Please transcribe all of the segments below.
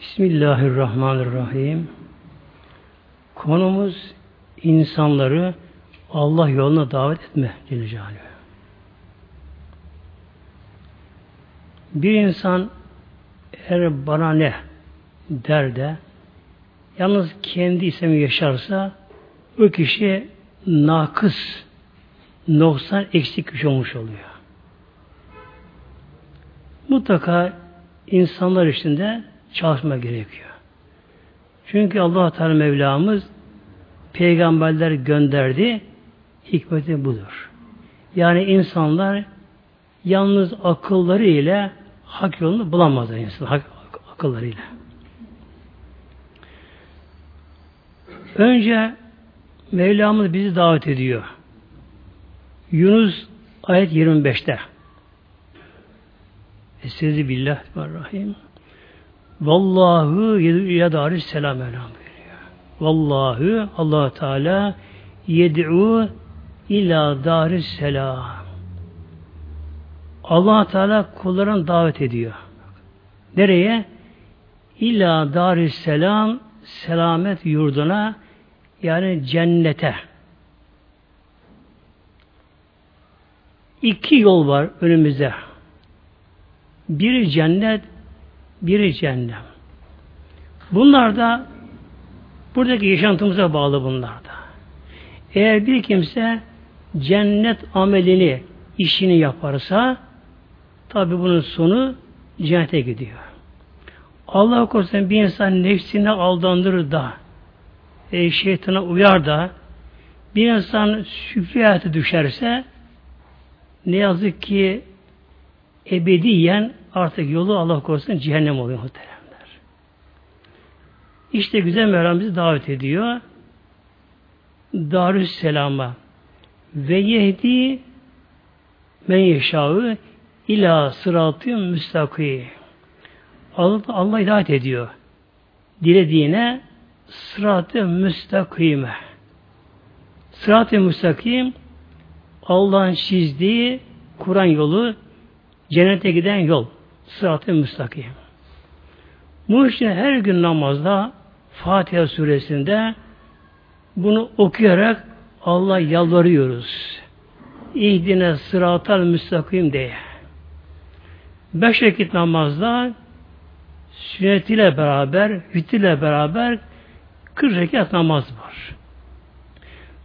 Bismillahirrahmanirrahim. Konumuz insanları Allah yoluna davet etme Celle. Bir insan eğer bana ne der de yalnız kendi ismi yaşarsa o kişi nakıs, noksan eksik kişi olmuş oluyor. Mutlaka insanlar içinde çalışma gerekiyor. Çünkü Allah Teala Mevlamız peygamberler gönderdi. Hikmeti budur. Yani insanlar yalnız akılları ile hak yolunu bulamazlar insan hak, akıllarıyla. Önce Mevlamız bizi davet ediyor. Yunus ayet 25'te. Estaizu billah rahim. Vallahu ya daris selam Mevlam buyuruyor. Vallahu allah Teala yed'u ila daris selam. allah Teala kullarını davet ediyor. Nereye? İla daris selam selamet yurduna yani cennete. İki yol var önümüzde. Biri cennet, biri cehennem. Bunlar da buradaki yaşantımıza bağlı bunlar da. Eğer bir kimse cennet amelini, işini yaparsa tabi bunun sonu cennete gidiyor. Allah korusun bir insan nefsine aldandırır da e, şeytana uyar da bir insan şüphe düşerse ne yazık ki ebediyen artık yolu Allah korusun cehennem oluyor muhteremler. İşte güzel Mevlam bizi davet ediyor. Darüsselam'a ve yehdi men yeşağı ila sıratı müstakî. Allah, Allah hidayet ediyor. Dilediğine sırat-ı müstakime. Sırat-ı müstakim Allah'ın çizdiği Kur'an yolu cennete giden yol. Sırat-ı müstakim. Bu işte her gün namazda Fatiha suresinde bunu okuyarak Allah yalvarıyoruz. İhdine sıratal müstakim diye. Beş vakit namazda sünnetiyle beraber, hüttiyle beraber 40 rekat namaz var.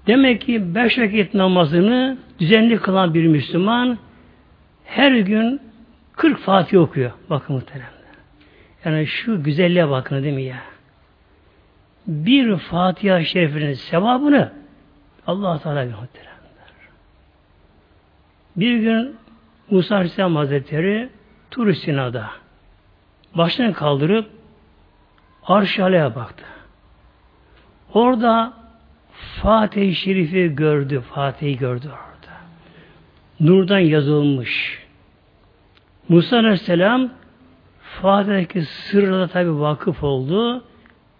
Demek ki beş vakit namazını düzenli kılan bir Müslüman her gün 40 Fatih okuyor. Bakın muhteremler. Yani şu güzelliğe bakın değil mi ya? Bir Fatiha şerifinin sevabını Allah Teala muhteremler. Bir gün Musa Aleyhisselam Hazretleri Tur Sina'da başını kaldırıp arş baktı. Orada Fatih-i Şerif'i gördü. Fatih'i gördü orada. Nurdan yazılmış. Musa Aleyhisselam Fatih'teki sırrına tabi vakıf oldu.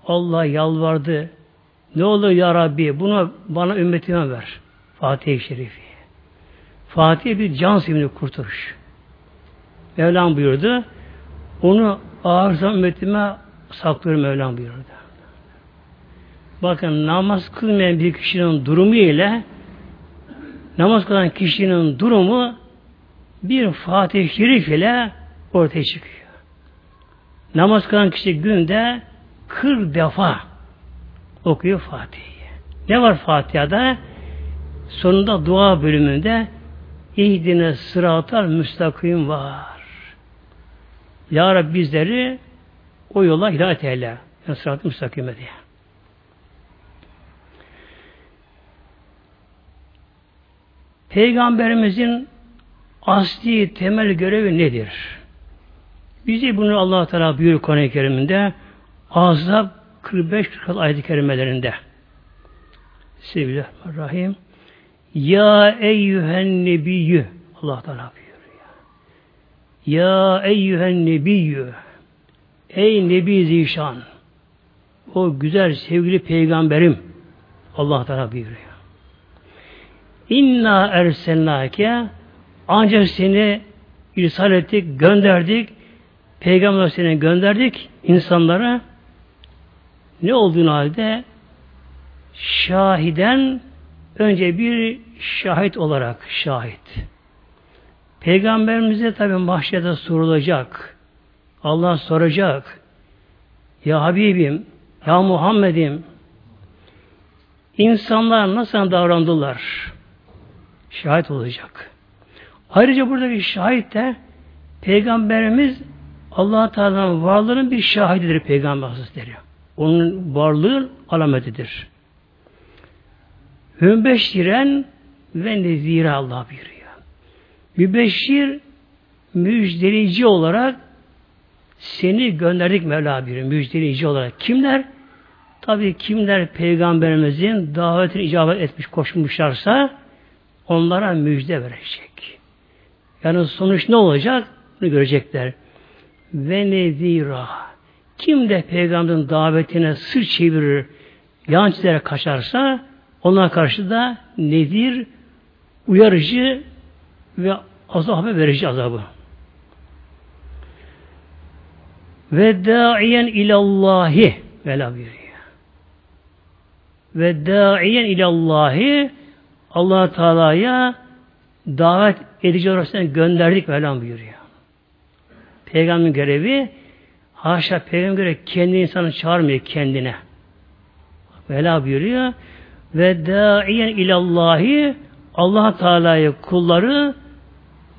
Allah yalvardı. Ne olur ya Rabbi bunu bana ümmetime ver. Fatih-i Şerif'i. Fatih bir can sevimli kurtuluş. Mevlam buyurdu. Onu ağır ümmetime saklıyorum Mevlam buyurdu. Bakın namaz kılmayan bir kişinin durumu ile namaz kılan kişinin durumu bir Fatih-i Şerif ile ortaya çıkıyor. Namaz kılan kişi günde 40 defa okuyor Fatih'i. Ne var Fatiha'da? Sonunda dua bölümünde İhdine sıratal müstakim var. Ya Rabbi bizleri o yola hidayet eyle. Yani sırat-ı müstakime diye. Peygamberimizin asli temel görevi nedir? Bizi bunu allah Teala buyuruyor Kur'an-ı Kerim'inde Azab 45 40 ayet-i kerimelerinde. Bismillahirrahmanirrahim. Ya eyyühen nebiyyü Allah Teala buyuruyor. Ya eyyühen nebiyyü Ey Nebi Zişan o güzel sevgili peygamberim Allah Teala buyuruyor. İnna erselnake ancak seni irsal ettik, gönderdik Peygamber seni gönderdik insanlara ne olduğunu halde şahiden önce bir şahit olarak şahit. Peygamberimize tabi mahşede sorulacak. Allah soracak. Ya Habibim, ya Muhammed'im insanlar nasıl davrandılar? Şahit olacak. Ayrıca buradaki şahit de Peygamberimiz allah Teala'nın varlığının bir şahididir Peygamber Hazretleri. Onun varlığı alametidir. Hümbeşiren ve nezire Allah buyuruyor. Mübeşşir müjdeleyici olarak seni gönderdik Mevla buyuruyor. Müjdeleyici olarak. Kimler? Tabi kimler peygamberimizin davetini icabet etmiş koşmuşlarsa onlara müjde verecek. Yani sonuç ne olacak? Bunu görecekler. Ve nezira. Kim de peygamberin davetine sır çevirir, yan çizerek kaçarsa ona karşı da nedir? Uyarıcı ve azabı verici azabı. Ve da'iyen ilallahi Vela buyuruyor. Ve da'iyen ilallahi allah Teala'ya davet edici olarak gönderdik Mevlam buyuruyor. Peygamberin görevi haşa peygamber göre kendi insanı çağırmıyor kendine. Vela buyuruyor. Ve da'iyen ilallahi allah Teala'ya kulları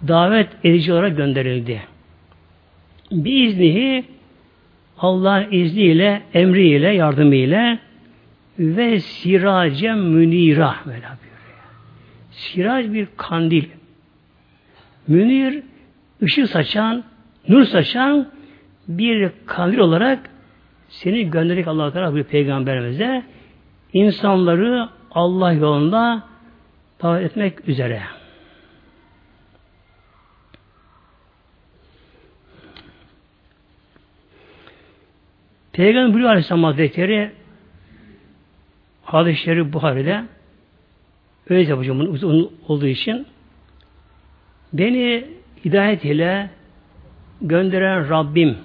davet edici olarak gönderildi. Bir iznihi Allah'ın izniyle, emriyle, yardımıyla ve siracem münira böyle Sirac bir kandil. Münir ışık saçan, nur saçan bir kandil olarak seni gönderdik Allah Teala bir peygamberimize insanları Allah yolunda davet etmek üzere. Peygamber buyuruyor Aleyhisselam Hazretleri hadis-i şerif Buhari'de öyle yapacağım bunu uzun olduğu için beni hidayet ile gönderen Rabbim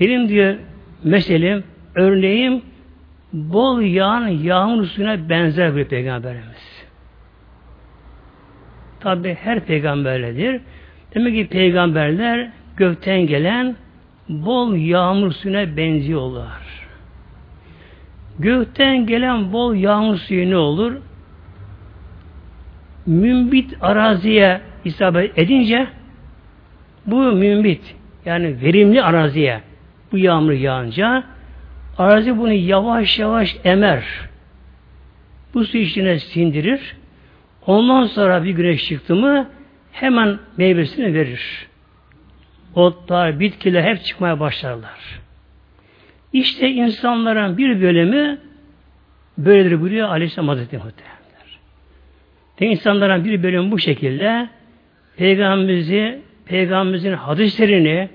benim diyor meselim, örneğim bol yağan yağmur suyuna benzer bir peygamberimiz. Tabi her peygamberledir. Demek ki peygamberler gökten gelen bol yağmur suyuna benziyorlar. Gökten gelen bol yağmur suyu ne olur? Mümbit araziye isabet edince bu mümbit yani verimli araziye bu yağmur yağınca arazi bunu yavaş yavaş emer. Bu su içine sindirir. Ondan sonra bir güneş çıktı mı hemen meyvesini verir otlar, bitkiler hep çıkmaya başlarlar. İşte insanların bir bölümü böyledir buyuruyor Aleyhisselam Hazretleri Muhtemelenler. De insanların bir bölümü bu şekilde Peygamberimizi, Peygamberimizin hadislerini,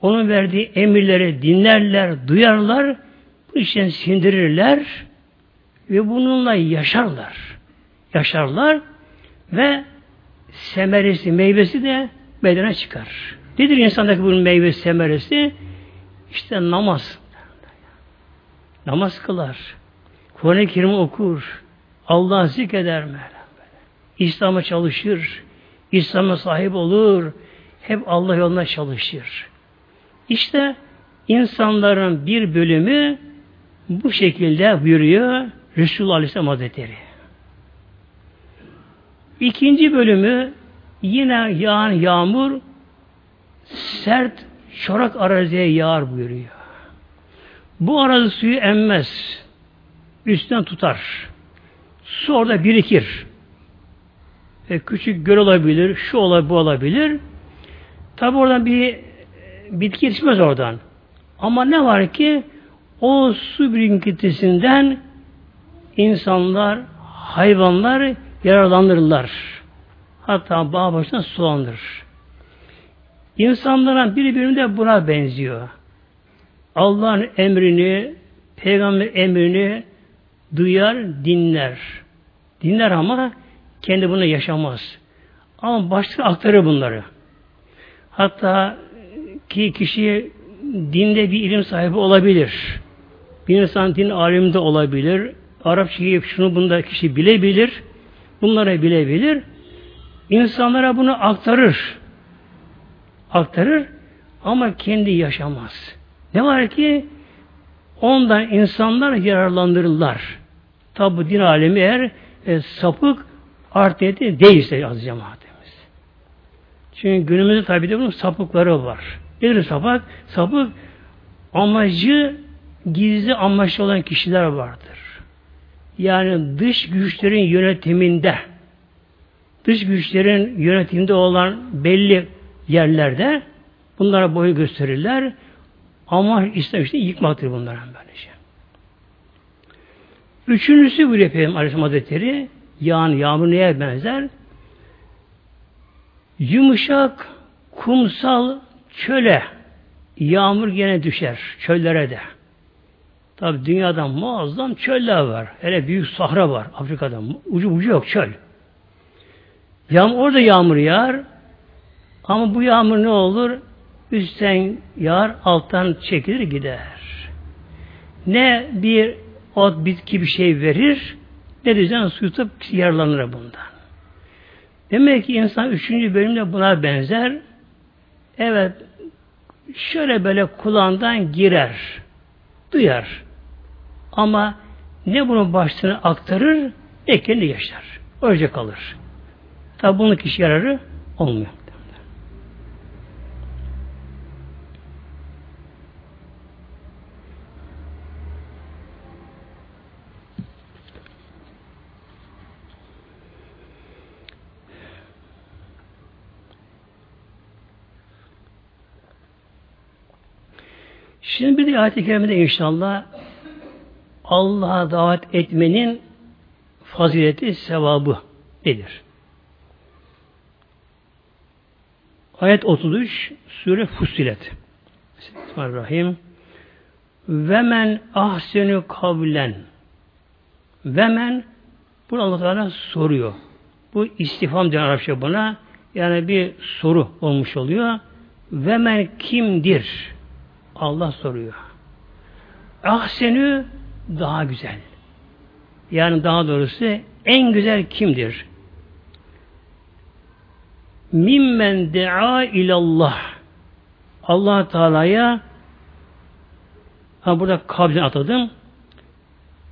onun verdiği emirleri dinlerler, duyarlar, bu işten sindirirler ve bununla yaşarlar. Yaşarlar ve semeresi, meyvesi de bedene çıkar. Nedir insandaki bunun meyvesi, semeresi? İşte namaz. Namaz kılar. Kur'an-ı Kerim okur. Allah zikreder mi? İslam'a çalışır. İslam'a sahip olur. Hep Allah yoluna çalışır. İşte insanların bir bölümü bu şekilde buyuruyor Resulullah Aleyhisselam Hazretleri. İkinci bölümü yine yağan yağmur sert çorak araziye yağar buyuruyor. Bu arazi suyu emmez. Üstten tutar. Su orada birikir. E, küçük göl olabilir, şu olabilir, bu olabilir. Tabi oradan bir bitki yetişmez oradan. Ama ne var ki o su birikintisinden insanlar, hayvanlar yararlanırlar. Hatta bağ başına sulandırır. İnsanların birbirine buna benziyor. Allah'ın emrini, peygamber emrini duyar, dinler. Dinler ama kendi bunu yaşamaz. Ama başka aktarır bunları. Hatta ki kişi dinde bir ilim sahibi olabilir. Bir insan din alimde olabilir. Arapçayı şunu bunda kişi bilebilir. Bunları bilebilir. İnsanlara bunu aktarır. Aktarır ama kendi yaşamaz. Ne var ki ondan insanlar yararlandırırlar. Tabi din alemi eğer e, sapık art niyeti değilse az cemaatimiz. Çünkü günümüzde tabi de bunun sapıkları var. Nedir sapık? Sapık amacı gizli amaçlı olan kişiler vardır. Yani dış güçlerin yönetiminde dış güçlerin yönetiminde olan belli yerlerde bunlara boyu gösterirler. Ama İslam işte yıkmaktır bunların böylece. Üçüncüsü bu Peygamber Aleyhisselam Hazretleri yağan yağmur neye benzer? Yumuşak, kumsal çöle yağmur gene düşer. Çöllere de. Tabi dünyada muazzam çöller var. Hele büyük sahra var Afrika'da. Ucu ucu yok çöl. Yağmur, orada yağmur yağar. Ama bu yağmur ne olur? Üstten yağar, alttan çekilir gider. Ne bir ot bitki bir şey verir, ne can su yutup yararlanır bundan. Demek ki insan üçüncü bölümde buna benzer. Evet, şöyle böyle kulağından girer, duyar. Ama ne bunun başlığını aktarır, ne kendi yaşar. Öylece kalır. Tabi bunun kişi yararı olmuyor. Şimdi bir de ayet-i kerimede inşallah Allah'a davet etmenin fazileti, sevabı nedir? Ayet 33 Sure Fussilet Bismillahirrahmanirrahim Ve men ahsenü kavlen Ve men bunu Allah Teala soruyor. Bu istifam diyor Arapça buna. Yani bir soru olmuş oluyor. Ve men kimdir? Allah soruyor. Ahsenü daha güzel. Yani daha doğrusu en güzel kimdir? Mimmen dea ilallah. Allah Teala'ya ha burada kavlen atadım.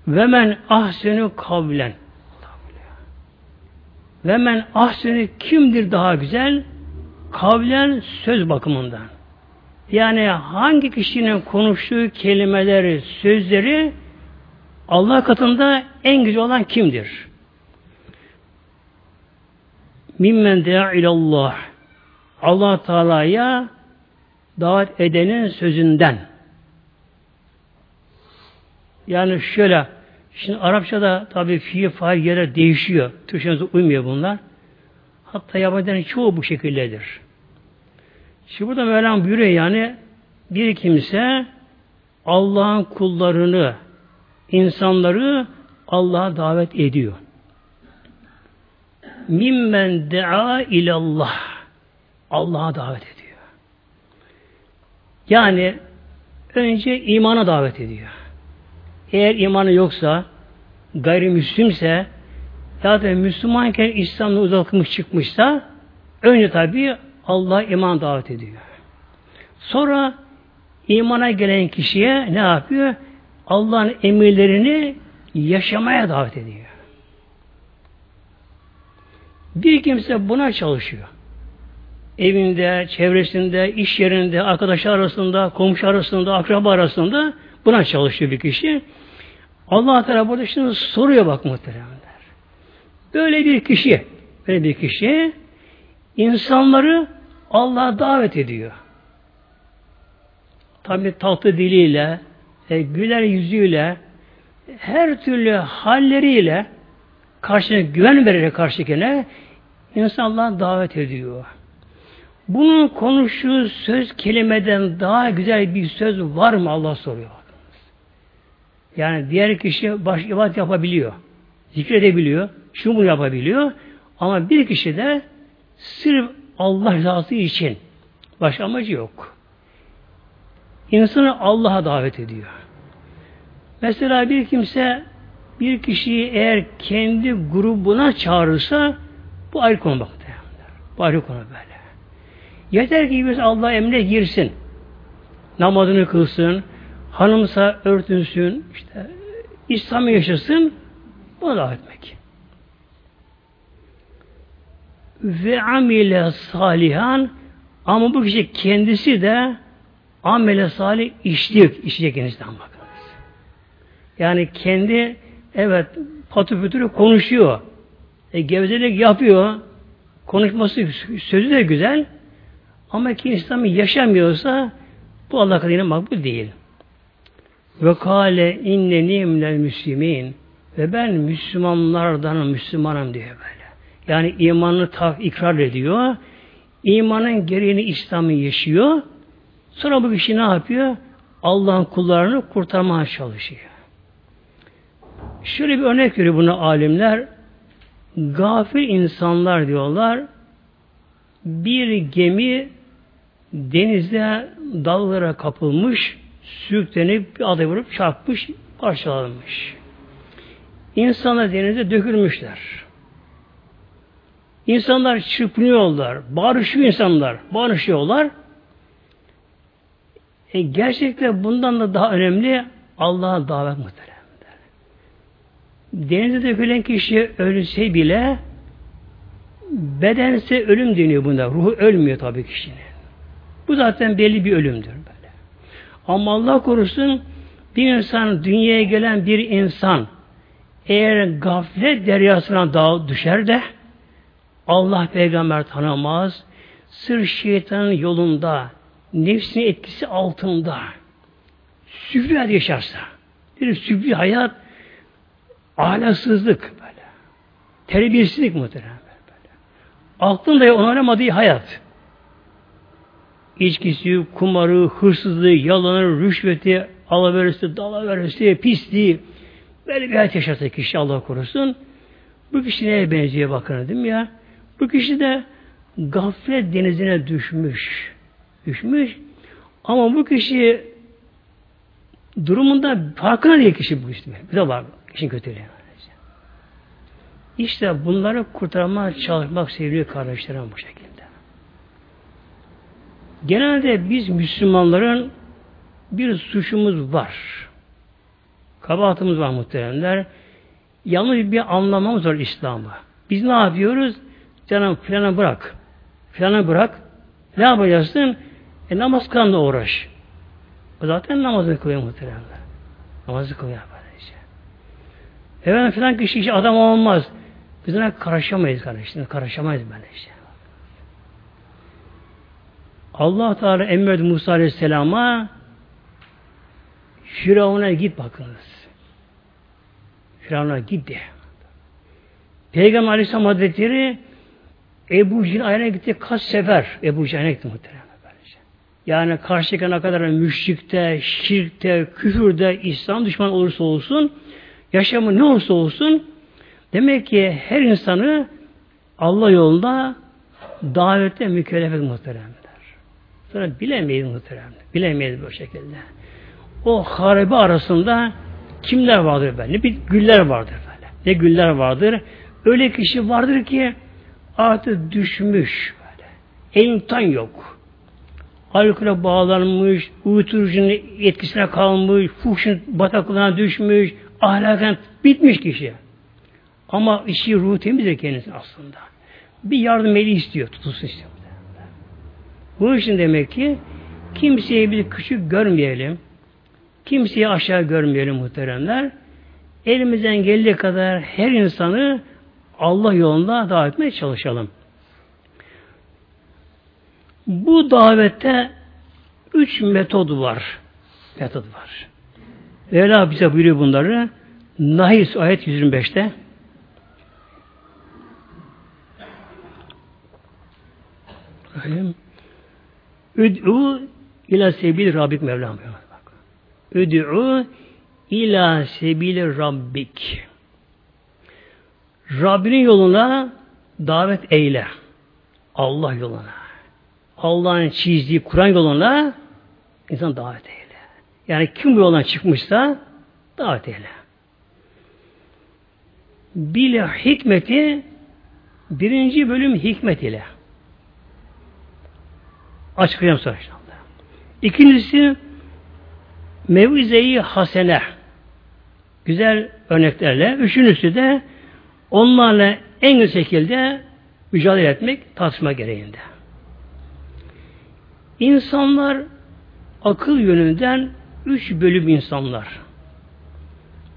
Ve men ahsenü kavlen. Ve men ahsenü kimdir daha güzel? Kavlen söz bakımından. Yani hangi kişinin konuştuğu kelimeleri, sözleri Allah katında en güzel olan kimdir? Mimmen dea ilallah. Allah Teala'ya davet edenin sözünden. Yani şöyle, şimdi Arapçada tabi fiil fail yere değişiyor. Türkçemize uymuyor bunlar. Hatta yabancıların çoğu bu şekildedir. Şimdi burada Mevlam buyuruyor yani bir kimse Allah'ın kullarını, insanları Allah'a davet ediyor. Mimmen dea ilallah. Allah'a davet ediyor. Yani önce imana davet ediyor. Eğer imanı yoksa, gayrimüslimse ya Müslümanken İslam'da uzakmış çıkmışsa önce tabi Allah iman davet ediyor. Sonra imana gelen kişiye ne yapıyor? Allah'ın emirlerini yaşamaya davet ediyor. Bir kimse buna çalışıyor. Evinde, çevresinde, iş yerinde, arkadaşlar arasında, komşu arasında, akraba arasında buna çalışıyor bir kişi. Allah Teala burada şimdi soruyor bak muhteremler. Böyle bir kişi, böyle bir kişi insanları Allah'a davet ediyor. Tabi tatlı diliyle, e, güler yüzüyle, her türlü halleriyle karşına güven vererek karşıkine insanlar davet ediyor. Bunun konuştuğu söz kelimeden daha güzel bir söz var mı Allah soruyor. Yani diğer kişi baş ibadet yapabiliyor. Zikredebiliyor. Şunu yapabiliyor. Ama bir kişi de sırf Allah rızası için başka amacı yok. insanı Allah'a davet ediyor. Mesela bir kimse bir kişiyi eğer kendi grubuna çağırırsa bu ayrı konu bak. Bu ayrı konu böyle. Yeter ki biz Allah emrine girsin. Namazını kılsın, hanımsa örtünsün, işte İslam'ı yaşasın, buna davet etmek. Ve amile salihan ama bu kişi kendisi de amele salih işleyecek, işleyecek kendisinden bakınız. Yani kendi evet patı pütürü konuşuyor. E, gevezelik yapıyor. Konuşması, sözü de güzel. Ama ki İslam'ı yaşamıyorsa bu Allah katına makbul değil. Ve kâle inneni minel müslimin ve ben Müslümanlardanım, Müslümanım diyor böyle. Yani imanını tak, ikrar ediyor. İmanın gereğini İslam'ı yaşıyor. Sonra bu kişi ne yapıyor? Allah'ın kullarını kurtarmaya çalışıyor. Şöyle bir örnek veriyor bunu alimler. Gafil insanlar diyorlar. Bir gemi denizde dallara kapılmış, sürüklenip bir aday vurup çarpmış, parçalanmış. İnsanlar denize dökülmüşler. İnsanlar çırpınıyorlar, bağırışıyor insanlar, bağırışıyorlar. E gerçekten bundan da daha önemli Allah'a davet muhteremler. Denize dökülen kişi ölse bile bedense ölüm deniyor bunda. Ruhu ölmüyor tabii kişinin. Bu zaten belli bir ölümdür böyle. Ama Allah korusun bir insan dünyaya gelen bir insan eğer gaflet deryasına dağ düşer de Allah peygamber tanımaz, sır şeytanın yolunda, nefsinin etkisi altında süfli hayat yaşarsa, bir süfli hayat ahlaksızlık böyle, terbiyesizlik muhtemelen böyle. Aklında onaramadığı hayat, içkisi, kumarı, hırsızlığı, yalanı, rüşveti, alaverisi, dalaverisi, pisliği, böyle bir hayat yaşarsa kişi Allah korusun, bu kişi neye benziyor bakın dedim ya, bu kişi de gaflet denizine düşmüş. Düşmüş. Ama bu kişi durumunda farkına değil kişi bu işte. Bir de var kişinin kötülüğü. İşte bunları kurtarmaya çalışmak sevgili kardeşlerim bu şekilde. Genelde biz Müslümanların bir suçumuz var. Kabahatımız var muhteremler. Yanlış bir anlamamız var İslam'ı. Biz ne yapıyoruz? Canım filana bırak. Filana bırak. Ne yapacaksın? E namaz kılmanla uğraş. O zaten namazı kılıyor muhtemelen. Namazı kılıyor böylece. Efendim filan kişi işi adam olmaz. Biz ona karışamayız kardeşler. Karışamayız böylece. Allah Teala emredi Musa Aleyhisselam'a Firavun'a git bakınız. Firavun'a git de. Peygamber Aleyhisselam Hazretleri Ebu Cehil ayına gitti kaç sefer Ebu Cehil'e gitti muhtemelen. Yani karşıdaki ne kadar müşrikte, şirkte, küfürde, İslam düşman olursa olsun, yaşamı ne olursa olsun, demek ki her insanı Allah yolunda davette mükellef et muhteremler. Sonra bilemeyiz muhteremler. Bilemeyiz bu şekilde. O haribe arasında kimler vardır böyle? Bir güller vardır böyle. Ne güller vardır? Öyle kişi vardır ki artık düşmüş böyle. Elimtan yok. Alkole bağlanmış, uyuturucunun etkisine kalmış, fuhşun bataklığına düşmüş, ahlaken bitmiş kişi. Ama işi ruhu temizdir kendisi aslında. Bir yardım eli istiyor, tutulsun istiyor. Bu için demek ki kimseyi bir küçük görmeyelim. Kimseyi aşağı görmeyelim muhteremler. Elimizden geldiği kadar her insanı Allah yolunda davet etmeye çalışalım. Bu davette üç metod var. Metod var. Mevla bize buyuruyor bunları. Nahis ayet 125'te Üd'u ila sebil Rabbik Mevlam. Üd'u ila sebil Rabbik. Rabbinin yoluna davet eyle. Allah yoluna. Allah'ın çizdiği Kur'an yoluna İnsan davet eyle. Yani kim bu yoldan çıkmışsa davet eyle. Bile hikmeti birinci bölüm hikmet ile. Açıklayacağım sonra inşallah. İkincisi mevize-i hasene. Güzel örneklerle. Üçüncüsü de onlarla en güzel şekilde mücadele etmek tartışma gereğinde. İnsanlar akıl yönünden üç bölüm insanlar.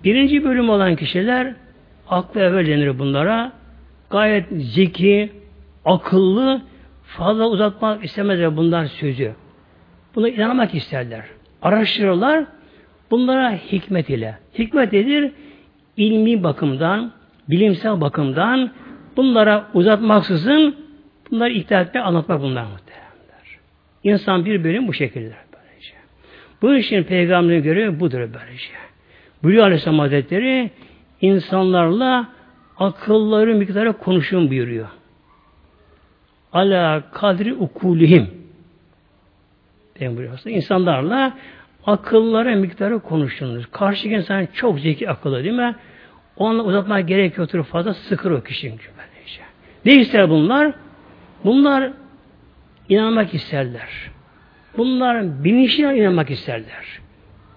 Birinci bölüm olan kişiler aklı evvel denir bunlara. Gayet zeki, akıllı, fazla uzatmak istemezler bundan sözü. Buna inanmak isterler. Araştırırlar. Bunlara hikmet ile. Hikmet nedir? ilmi bakımdan, bilimsel bakımdan bunlara uzatmaksızın bunları iddia etmek, anlatmak bunlar muhteremler. İnsan bir bölüm bu şekilde böylece. Bu işin peygamberin görevi budur böylece. Bülü Aleyhisselam Hazretleri insanlarla akılları miktarı konuşun buyuruyor. Ala kadri ukulihim. Ben buyuruyorsa insanlarla akıllara miktarı konuşulur. Karşı insan çok zeki akıllı değil mi? Onunla uzatmaya gerek yoktur. Fazla sıkır o kişinin böylece. Ne ister bunlar? Bunlar inanmak isterler. Bunlar bilinçli inanmak isterler.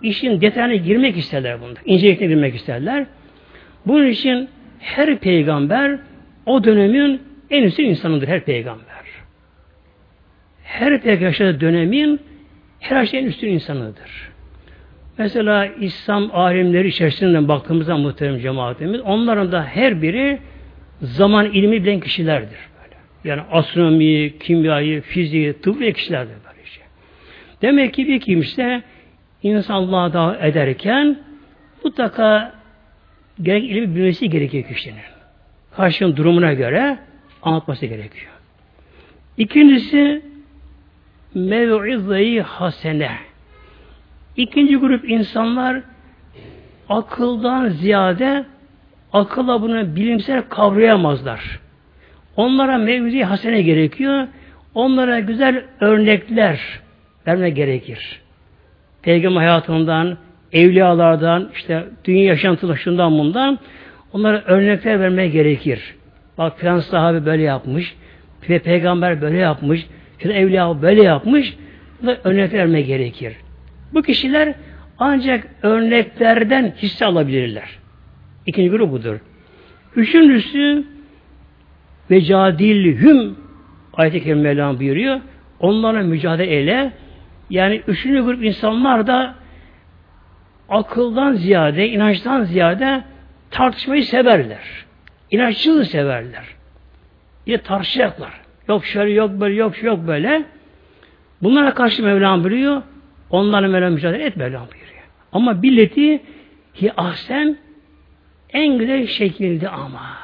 İşin detayına girmek isterler bunlar. İncelikine girmek isterler. Bunun için her peygamber o dönemin en üstün insanıdır her peygamber. Her peygamber dönemin her şeyin üstün insanıdır. Mesela İslam alimleri içerisinden baktığımızda muhterem cemaatimiz, onların da her biri zaman ilmi bilen kişilerdir. Yani astronomi, kimyayı, fiziği, tıp bilen kişilerdir. Böyle şey. Demek ki bir kimse insan Allah'a davet ederken mutlaka gerek ilmi bilmesi gerekiyor kişinin. Karşının durumuna göre anlatması gerekiyor. İkincisi mev'ize hasene. İkinci grup insanlar akıldan ziyade akılla bunu bilimsel kavrayamazlar. Onlara mevzi hasene gerekiyor. Onlara güzel örnekler verme gerekir. Peygamber hayatından, evliyalardan, işte dünya yaşantılaşından bundan onlara örnekler vermeye gerekir. Bak filan sahabe böyle yapmış, ve peygamber böyle yapmış, filan evliya böyle yapmış, da örnek vermeye gerekir. Bu kişiler ancak örneklerden hisse alabilirler. İkinci grup budur. Üçüncüsü ve cadillühüm ayet-i kerime Mevlam buyuruyor. Onlarla mücadele. Yani üçüncü grup insanlar da akıldan ziyade, inançtan ziyade tartışmayı severler. İnanççılığı severler. Yine tartışacaklar. Yok şöyle, yok böyle, yok yok böyle. Bunlara karşı Mevlam buyuruyor. Onlarla Mevlam mücadele et Mevlam buyuruyor. Ama billeti ki ahsen en güzel şekilde ama.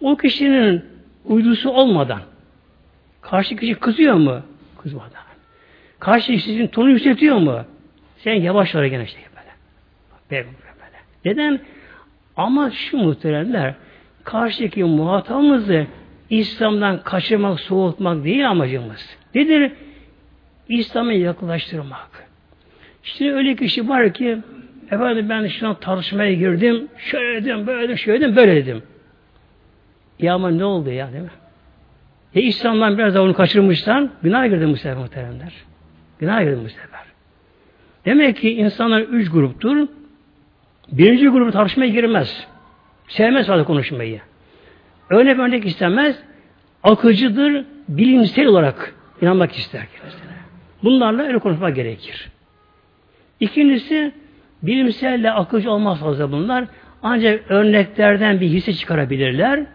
O kişinin uydusu olmadan karşı kişi kızıyor mu? Kızmadan. Karşı kişinin tonu yükseltiyor mu? Sen yavaş ara gene şey böyle. Böyle böyle. Neden? Ama şu muhteremler karşıdaki muhatabımızı İslam'dan kaçırmak, soğutmak değil amacımız. Nedir? İslam'a yaklaştırmak. İşte öyle kişi var ki efendim ben şuna tartışmaya girdim, şöyle dedim, böyle dedim, şöyle dedim, böyle dedim. Ya ama ne oldu ya değil mi? Ya İslam'dan biraz da onu kaçırmışsan günah girdin bu sefer muhteremler. Günah girdin bu sefer. Demek ki insanlar üç gruptur. Birinci grubu tartışmaya girmez. Sevmez fazla konuşmayı. Örnek örnek istemez. Akıcıdır, bilimsel olarak inanmak ister kendisine. Bunlarla öyle konuşmak gerekir. İkincisi, bilimselle akıcı olmaz fazla bunlar. Ancak örneklerden bir hisse çıkarabilirler.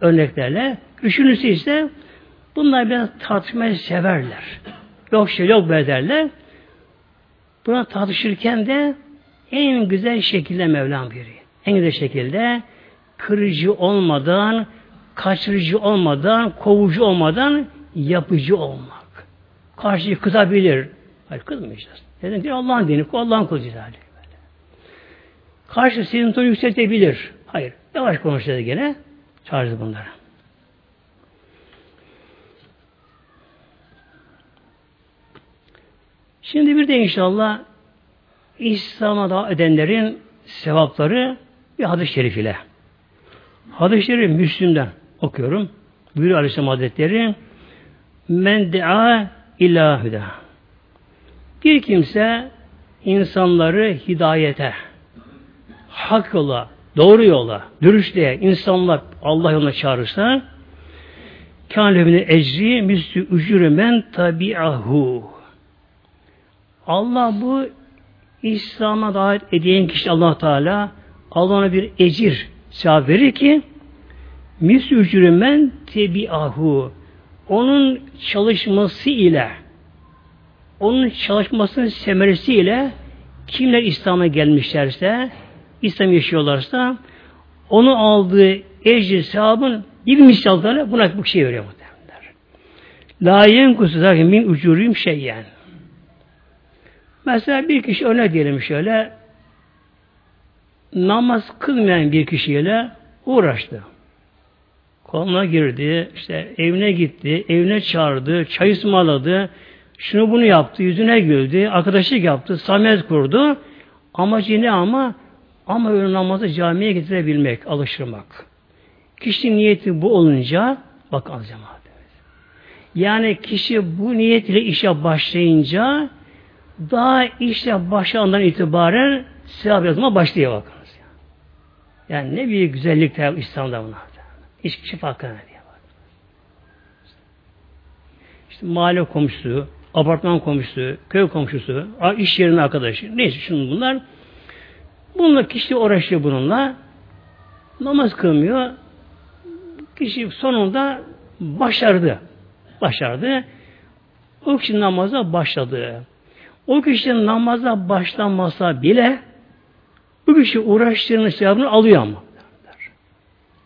Örneklerle. Üçüncüsü ise bunlar biraz tartışmayı severler. Yok şey yok böyle derler. Buna tartışırken de en güzel şekilde Mevlam buyuruyor. En güzel şekilde kırıcı olmadan, kaçırıcı olmadan, kovucu olmadan yapıcı olmak. Karşıyı kızabilir. Hayır kızmayacağız. Neden ki Allah'ın dini, Allah'ın kulu cizali. Karşı sizin tonu yükseltebilir. Hayır. Yavaş konuşacağız gene. Çağırırız bunları. Şimdi bir de inşallah İslam'a da edenlerin sevapları bir hadis-i şerif ile. Hadis-i şerif Müslüm'den okuyorum. Buyuruyor Aleyhisselam Hazretleri Men dea ilahüde. Bir kimse insanları hidayete, hak yola, doğru yola, dürüstlüğe, insanlar Allah yoluna çağırırsa kâlevine ecri müslü ücürü men tabi'ahu. Allah bu İslam'a davet eden kişi allah Teala Allah'a bir ecir sevap verir ki müslü ücürü men tebi'ahu. Onun çalışması ile onun çalışmasının semeresiyle kimler İslam'a gelmişlerse İslam yaşıyorlarsa onu aldığı ecri sevabın bir misalları buna bu şey veriyor muhtemelenler. La yenkusu zaten min ucuruyum şeyyen. Mesela bir kişi öne diyelim şöyle namaz kılmayan bir kişiyle uğraştı. Koluna girdi, işte evine gitti, evine çağırdı, çay ısmarladı, şunu bunu yaptı, yüzüne güldü, arkadaşlık yaptı, samet kurdu. Amacı ne ama? Ama öyle namazı camiye getirebilmek, alıştırmak. Kişi niyeti bu olunca, bak az Yani kişi bu niyetle işe başlayınca daha işe başlandan itibaren sevap yazma başlıyor bakınız. Yani ne bir güzellik İslam'da buna. Hiç kişi farkına diye bak. İşte mahalle komşusu, apartman komşusu, köy komşusu, iş yerinin arkadaşı, neyse şunun bunlar. Bununla kişi uğraşıyor bununla. Namaz kılmıyor. Kişi sonunda başardı. Başardı. O kişi namaza başladı. O kişinin namaza başlanmasa bile bu kişi uğraştığının sevabını alıyor ama.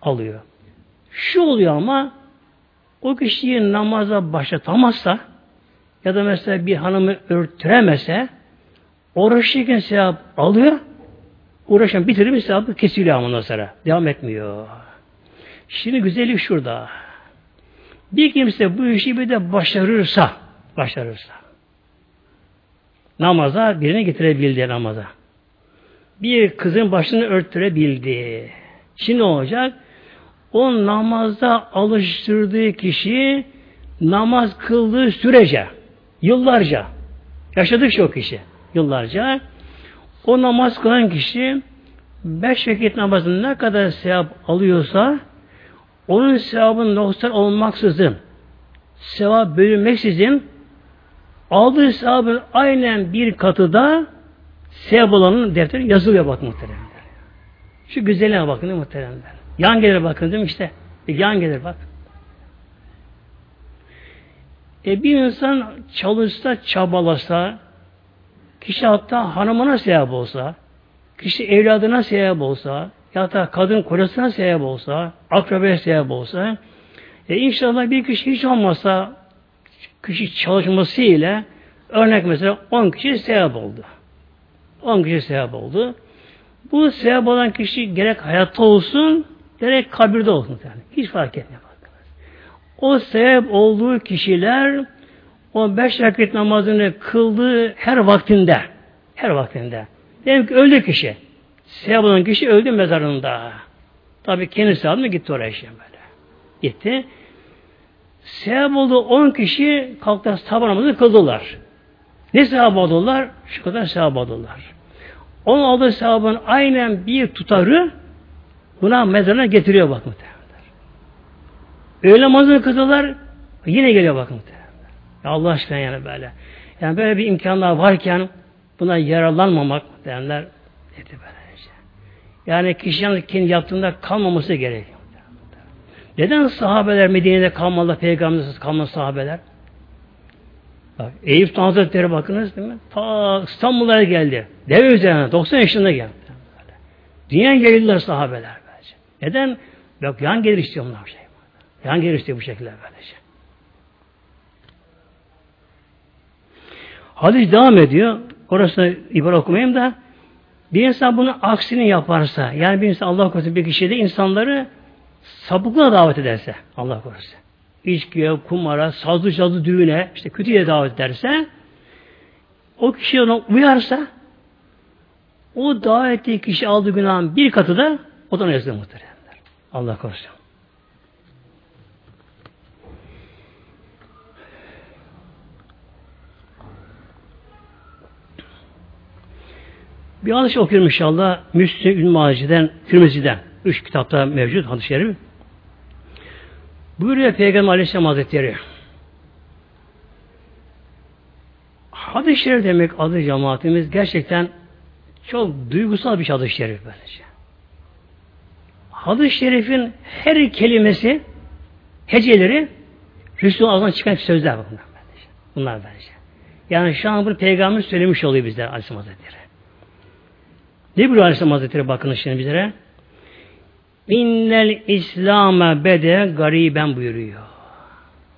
Alıyor. Şu oluyor ama o kişiyi namaza başlatamazsa ya da mesela bir hanımı örtüremese uğraşırken sevap alıyor uğraşan bitirir mi sevabı kesiliyor ondan sonra. Devam etmiyor. Şimdi güzellik şurada. Bir kimse bu işi bir de başarırsa başarırsa namaza birini getirebildi namaza. Bir kızın başını örttürebildi. Şimdi ne olacak? O namazda alıştırdığı kişi namaz kıldığı sürece yıllarca yaşadık o kişi yıllarca o namaz kılan kişi beş vakit namazın ne kadar sevap alıyorsa onun sevabın noksan olmaksızın sevap bölünmeksizin aldığı sevabın aynen bir katı da sevap olanın defteri yazılıyor bak muhteremler. Şu güzelliğe bakın muhteremler. Yan gelir bakın değil mi işte. Bir yan gelir bak. E bir insan çalışsa, çabalasa, kişi hatta hanımına sevap olsa, kişi evladına sevap olsa, ya da kadın kocasına sevap olsa, akrabaya sevap olsa, e inşallah bir kişi hiç olmasa kişi çalışması ile örnek mesela 10 kişi sevap oldu. 10 kişi sevap oldu. Bu sevap olan kişi gerek hayatta olsun, gerek kabirde olsun. Yani. Hiç fark etmiyor. O sebep olduğu kişiler o beş vakit namazını kıldığı her vaktinde her vaktinde. Diyelim ki öldü kişi. Sevap olan kişi öldü mezarında. Tabi kendisi aldı mı gitti oraya işte böyle. Gitti. Sevap oldu on kişi kalktılar sabah namazını kıldılar. Ne sevap aldılar? Şu kadar sevap aldılar. Onun aldığı sevabın aynen bir tutarı buna mezarına getiriyor bak muhtemelen. Öğle namazını kıldılar yine geliyor bak muhtemelen. Allah aşkına yani böyle. Yani böyle bir imkanlar varken buna yararlanmamak muhtemelenler dedi böylece. Yani kişinin kendi yaptığında kalmaması gerekiyor. Neden sahabeler Medine'de kalmalı, peygambersiz kalmalı sahabeler? Bak, Eyüp Hazretleri bakınız değil mi? Ta İstanbul'a geldi. Deve üzerine 90 yaşında geldi. Dünya geldiler sahabeler. Neden? Yok yan gelir istiyor bunlar şey. Yan gelir istiyor bu şekilde böylece. Hadis devam ediyor. Orası ibare okumayayım da bir insan bunu aksini yaparsa yani bir insan Allah korusun bir kişi de insanları sapıklığa davet ederse Allah korusun. İçkiye, kumara, sazlı sazlı düğüne, işte kötüye davet ederse o kişi ona uyarsa o ettiği kişi aldığı günahın bir katı da o da yazılır muhteremler. Allah korusun. Bir hadis okuyorum inşallah. Müslüm İbn Maci'den, Tirmizi'den. Üç kitapta mevcut hadis-i şerif. Buyuruyor Peygamber Aleyhisselam Hazretleri. Hadis-i şerif demek adı cemaatimiz gerçekten çok duygusal bir hadis-i şerif bence. Hadis-i şerifin her kelimesi, heceleri Resulullah ağzından çıkan sözler bunlar bence. Bunlar bence. Yani şu an bunu Peygamber söylemiş oluyor bizler Aleyhisselam Hazretleri. Ne buyuruyor Aleyhisselam Hazretleri bakın şimdi bizlere? İnnel İslam'a bede gariben buyuruyor.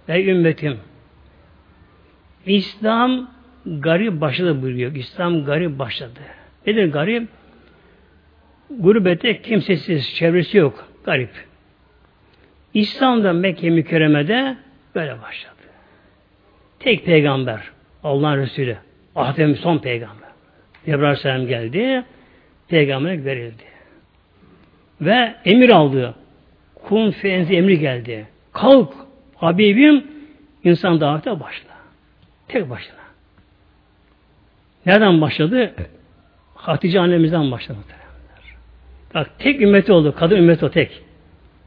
Ey ümmetim İslam garip başladı buyuruyor. İslam garip başladı. Nedir garip? Gurbette kimsesiz, çevresi yok. Garip. İslam'da Mekke mükerremede böyle başladı. Tek peygamber. Allah'ın Resulü. Ahdem son peygamber. Cebrail Aleyhisselam geldi. Peygamberlik verildi. Ve emir aldı. Kun fenzi emri geldi. Kalk Habibim insan davete başla. Tek başına. Nereden başladı? Hatice annemizden başladı. Bak tek ümmeti oldu. Kadın ümmeti o tek.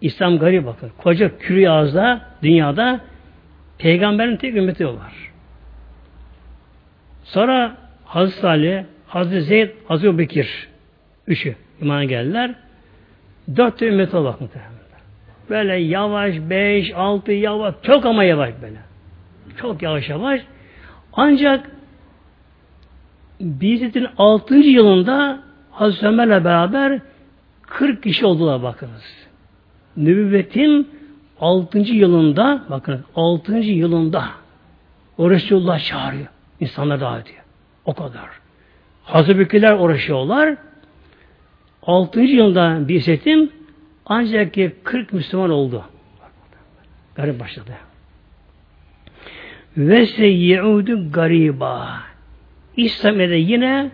İslam garip bakın. Koca kürü ağızda, dünyada peygamberin tek ümmeti var. Sonra Hazreti Ali, Hazreti Zeyd, Hazreti Bekir üçü imana geldiler. Dört ümmet olmak muhtemelen. Böyle yavaş, beş, altı, yavaş, çok ama yavaş böyle. Çok yavaş yavaş. Ancak Bizet'in altıncı yılında Hazreti Ömer'le beraber 40 kişi oldular bakınız. Nübüvvetin 6. yılında bakın 6. yılında o Resulullah çağırıyor. İnsanlar davet ediyor. O kadar. Bekirler uğraşıyorlar. 6. yılda bir setim ancak ki 40 Müslüman oldu. Garip başladı. Ve seyye'udu gariba. İslam'da yine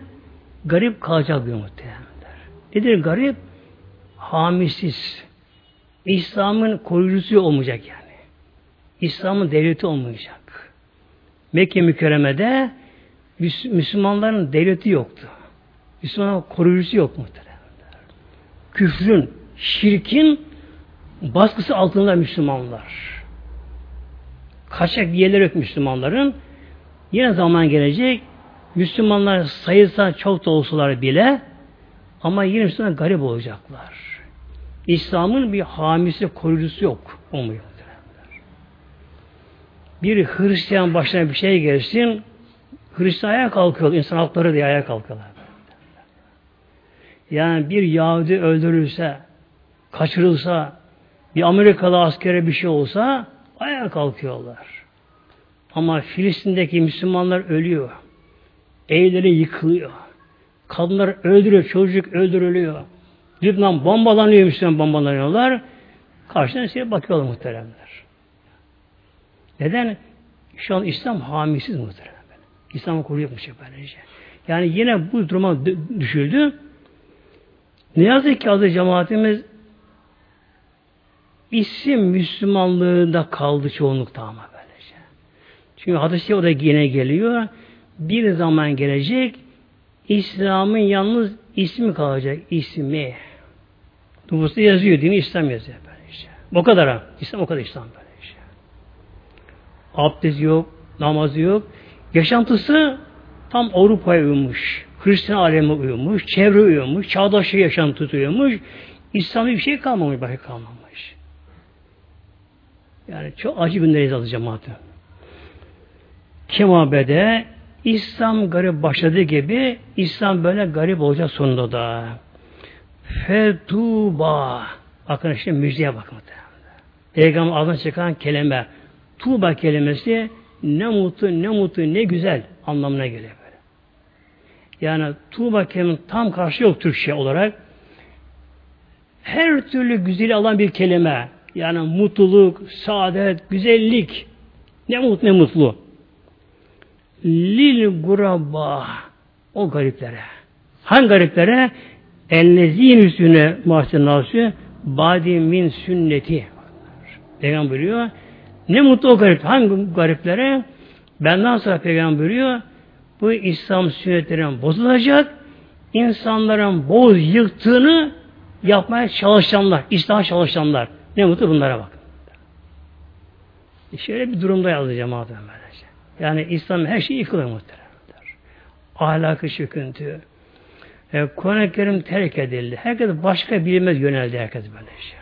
garip kalacak bir muhtemelenler. Nedir garip? Hamisiz. İslam'ın koruyucusu olmayacak yani. İslam'ın devleti olmayacak. Mekke mükerremede Müslümanların devleti yoktu. Müslümanların koruyucusu yok muhtemelen küfrün, şirkin baskısı altında Müslümanlar. Kaçak yerler yok Müslümanların. Yine zaman gelecek Müslümanlar sayısa çok da olsalar bile ama yine Müslümanlar garip olacaklar. İslam'ın bir hamisi, koruyucusu yok. Olmuyor. Bir Hristiyan başına bir şey gelsin, Hristiyan ayağa kalkıyor. İnsan hakları diye ayağa kalkıyorlar. Yani bir Yahudi öldürülse, kaçırılsa, bir Amerikalı askere bir şey olsa ayağa kalkıyorlar. Ama Filistin'deki Müslümanlar ölüyor. Evleri yıkılıyor. Kadınlar öldürüyor, çocuk öldürülüyor. Lübnan bombalanıyor, Müslüman bombalanıyorlar. Karşıdan size bakıyorlar muhteremler. Neden? Şu an İslam hamisiz muhterem. İslam'ı koruyormuş böylece. Yani yine bu duruma düşüldü. Ne yazık ki adı cemaatimiz isim Müslümanlığında kaldı çoğunlukta ama böylece. Çünkü hadis o da yine geliyor. Bir zaman gelecek İslam'ın yalnız ismi kalacak. ismi. Nüfusta yazıyor. Dini İslam yazıyor böylece. O kadar ha. İslam o kadar İslam böylece. Abdest yok, namazı yok. Yaşantısı tam Avrupa'ya uymuş. Hristiyan aleme uyumuş, çevre uyumuş, çağdaş yaşam tutuyormuş. İslam'da bir şey kalmamış, başka kalmamış. Yani çok acı günleriz adı cemaati. Kemabede İslam garip başladığı gibi İslam böyle garip olacak sonunda da. Fetuba. Bakın işte müjdeye bakın. Peygamber ağzından çıkan kelime. Tuğba kelimesi ne mutlu, ne mutlu, ne güzel anlamına geliyor. Yani Tuğba kelimenin tam karşı yok Türkçe olarak. Her türlü güzeli alan bir kelime. Yani mutluluk, saadet, güzellik. Ne mutlu ne mutlu. lil guraba o gariplere. Hangi gariplere? Ellezin üstüne mahsen nasü badi min sünneti. Peygamber buyuruyor. Ne mutlu o garip. Hangi gariplere? Benden sonra Peygamber buyuruyor. Bu İslam sünnetlerinin bozulacak. insanların boz yıktığını yapmaya çalışanlar, İslam çalışanlar. Ne mutlu bunlara bak. Şöyle bir durumda cemaat böylece. Yani İslam her şeyi yıkılıyor muhteremler. Ahlakı çöküntü. E, Kur'an-ı Kerim terk edildi. Herkes başka bilinmez yöneldi herkes böyle şey.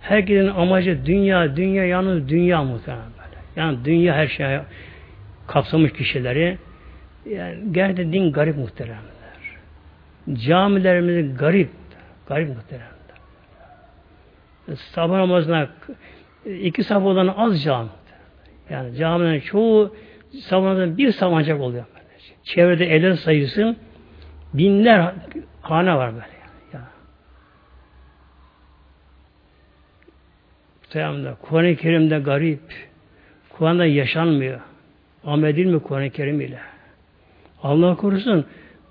Herkesin amacı dünya, dünya yalnız dünya muhtemelen böyle. Yani dünya her şeye kapsamış kişileri. Yani gerçekten din garip muhteremler. Camilerimiz garip. Garip muhteremler. Sabah namazına iki sabah olan az cami. Yani caminin çoğu sabahından bir sabancak oluyor. Çevrede evler sayısı binler hane var böyle. Yani. Muhtemelen Kur'an-ı Kerim'de garip. Kur'an'da yaşanmıyor. Amel edilmiyor Kur'an-ı Kerim ile. Allah korusun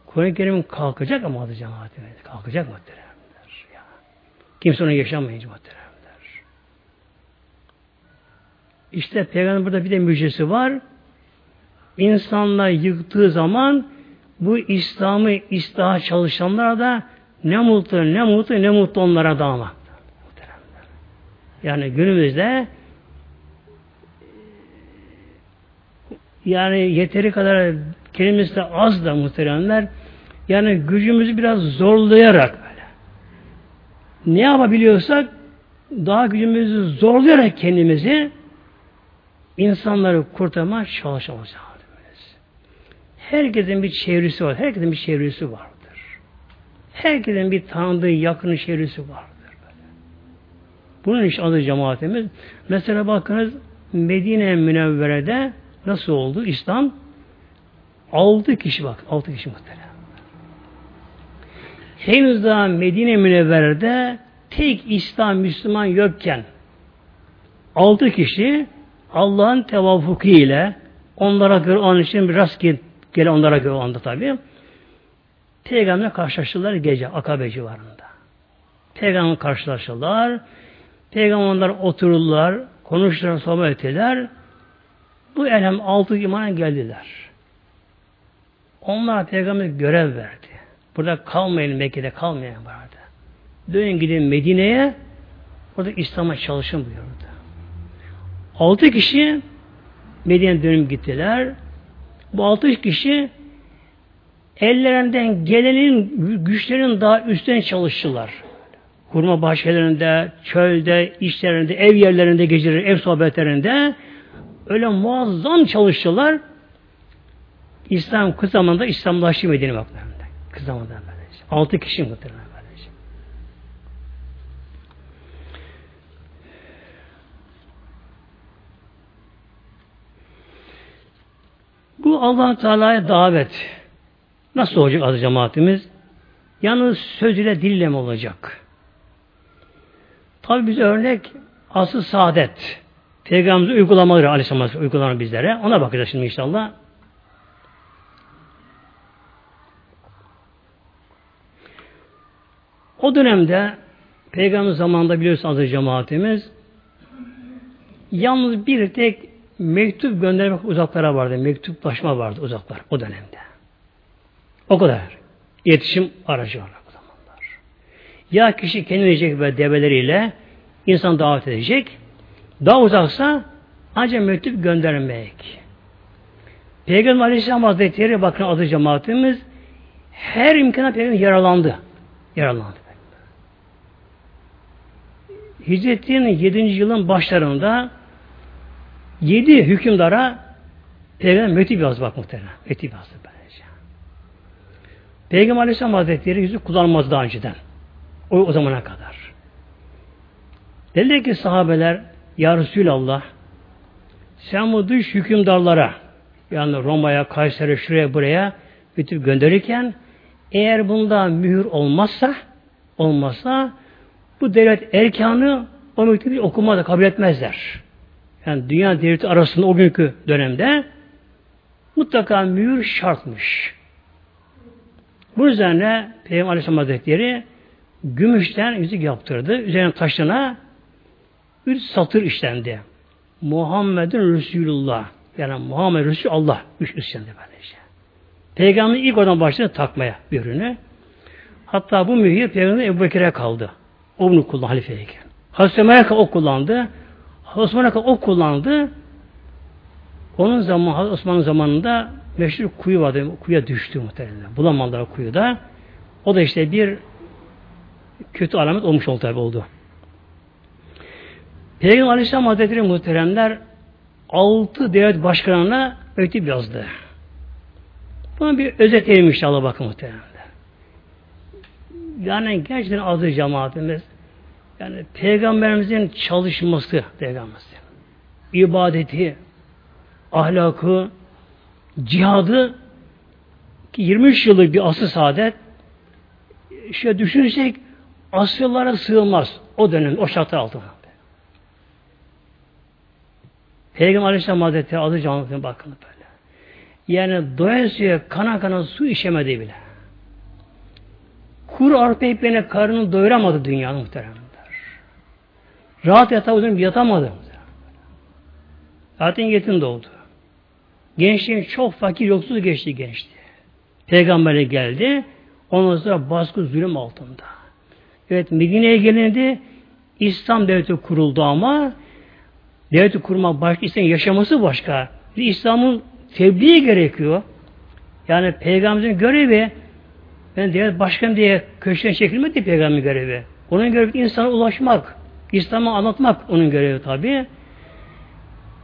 Kur'an-ı Kerim kalkacak ama adı cemaatine. Kalkacak muhteremler. Ya. Kimse onu yaşamayacak muhteremler. İşte Peygamber burada bir de müjdesi var. İnsanlar yıktığı zaman bu İslam'ı islaha çalışanlara da ne mutlu, ne mutlu, ne mutlu onlara da ama. Yani günümüzde yani yeteri kadar kelimesi de az da muhteremler yani gücümüzü biraz zorlayarak böyle. Ne yapabiliyorsak daha gücümüzü zorlayarak kendimizi insanları kurtarmaya çalışacağız. Herkesin bir çevresi var. Herkesin bir çevresi vardır. Herkesin bir tanıdığı yakın çevresi vardır. Bunun iş adı cemaatimiz. Mesela bakınız Medine Münevvere'de nasıl oldu? İslam altı kişi bak. Altı kişi muhtemelen. Henüz daha Medine Münevvere'de tek İslam Müslüman yokken altı kişi Allah'ın tevafuku ile onlara göre onun için bir rastgele gele onlara göre anda tabi. Peygamberle karşılaştılar gece Akabe civarında. Peygamber karşılaştılar. Peygamberler otururlar, konuştular, sohbet ettiler. Bu elhem altı imana geldiler. Onlar peygamber görev verdi. Burada kalmayın Mekke'de kalmayın vardı. Dönün gidin Medine'ye orada İslam'a çalışın buyurdu. Altı kişi Medine'ye dönüp gittiler. Bu altı kişi ellerinden gelenin güçlerin daha üstüne çalıştılar. Kurma bahçelerinde, çölde, işlerinde, ev yerlerinde geceleri, ev sohbetlerinde öyle muazzam çalıştılar. İslam kız zamanında İslamlaştı Medine baklarında. Zamanında böyle. Altı kişi muhtemelen. Bu allah Teala'ya davet. Nasıl olacak adı cemaatimiz? Yalnız söz ile dille mi olacak? Tabi bize örnek asıl saadet. Peygamberimiz uygulamaları aleyhisselam uygulanan bizlere. Ona bakacağız şimdi inşallah. O dönemde Peygamber zamanında biliyorsunuz adı cemaatimiz yalnız bir tek mektup göndermek uzaklara vardı. Mektuplaşma vardı uzaklar o dönemde. O kadar. İletişim aracı var o zamanlar. Ya kişi kendi verecek ve develeriyle insan davet edecek. Daha uzaksa ancak mektup göndermek. Peygamber Aleyhisselam Hazretleri bakın adı cemaatimiz her imkana peygamber yaralandı. Yaralandı. Hicretin 7. yılın başlarında Yedi hükümdara Peygamber mektup yazdı bak muhtemelen. Mektup yazdı böylece. Peygamber Aleyhisselam Hazretleri yüzü kullanmaz daha önceden. O, o zamana kadar. Dediler ki sahabeler Ya Resulallah sen bu dış hükümdarlara yani Roma'ya, Kayseri, şuraya, buraya mektup gönderirken eğer bunda mühür olmazsa olmazsa bu devlet erkanı o mektubu okumada kabul etmezler yani dünya devleti arasında o günkü dönemde mutlaka mühür şartmış. Bu üzerine Peygamber Aleyhisselam Hazretleri gümüşten yüzük yaptırdı. Üzerine taşına üç satır işlendi. Muhammed'in Resulullah. Yani Muhammed Resul Allah. Üç işlendi böylece. Peygamber ilk oradan başladı takmaya bir ürünü. Hatta bu mühür Peygamber Ebu Bekir'e kaldı. O bunu kullandı halifeyken. Hazreti o kullandı. Osman'a o kullandı. Onun zaman Osman'ın zamanında meşhur kuyu vardı. Kuyuya düştü muhtemelen. Bulamadılar kuyuda. O da işte bir kötü alamet olmuş oldu tabi oldu. Peygamber Aleyhisselam Hazretleri muhteremler altı devlet başkanına mektup yazdı. Buna bir özet inşallah bakın muhteremler. Yani gerçekten azı cemaatimiz yani peygamberimizin çalışması peygamberimizin ibadeti ahlakı cihadı ki 23 yıllık bir asıl saadet şöyle düşünürsek asırlara sığılmaz o dönem, o şartlar altında. Peygamber Aleyhisselam Hazretleri adı canlısına bakın böyle. Yani doyasıya kana kana su içemedi bile. Kuru arpa ekmeğine karnını doyuramadı dünyanın muhteremler. Rahat yatağa uzun yatamadı. Zaten yetim doğdu. Gençliğin çok fakir, yoksuz geçti gençti. Peygamber'e geldi. Ondan sonra baskı zulüm altında. Evet Medine'ye gelindi. İslam devleti kuruldu ama devleti kurmak başka, İslam yaşaması başka. İslam'ın tebliği gerekiyor. Yani peygamberin görevi ben devlet başkan diye köşeden çekilmedi peygamberin görevi. Onun görevi insana ulaşmak, İslam'ı anlatmak onun görevi tabi.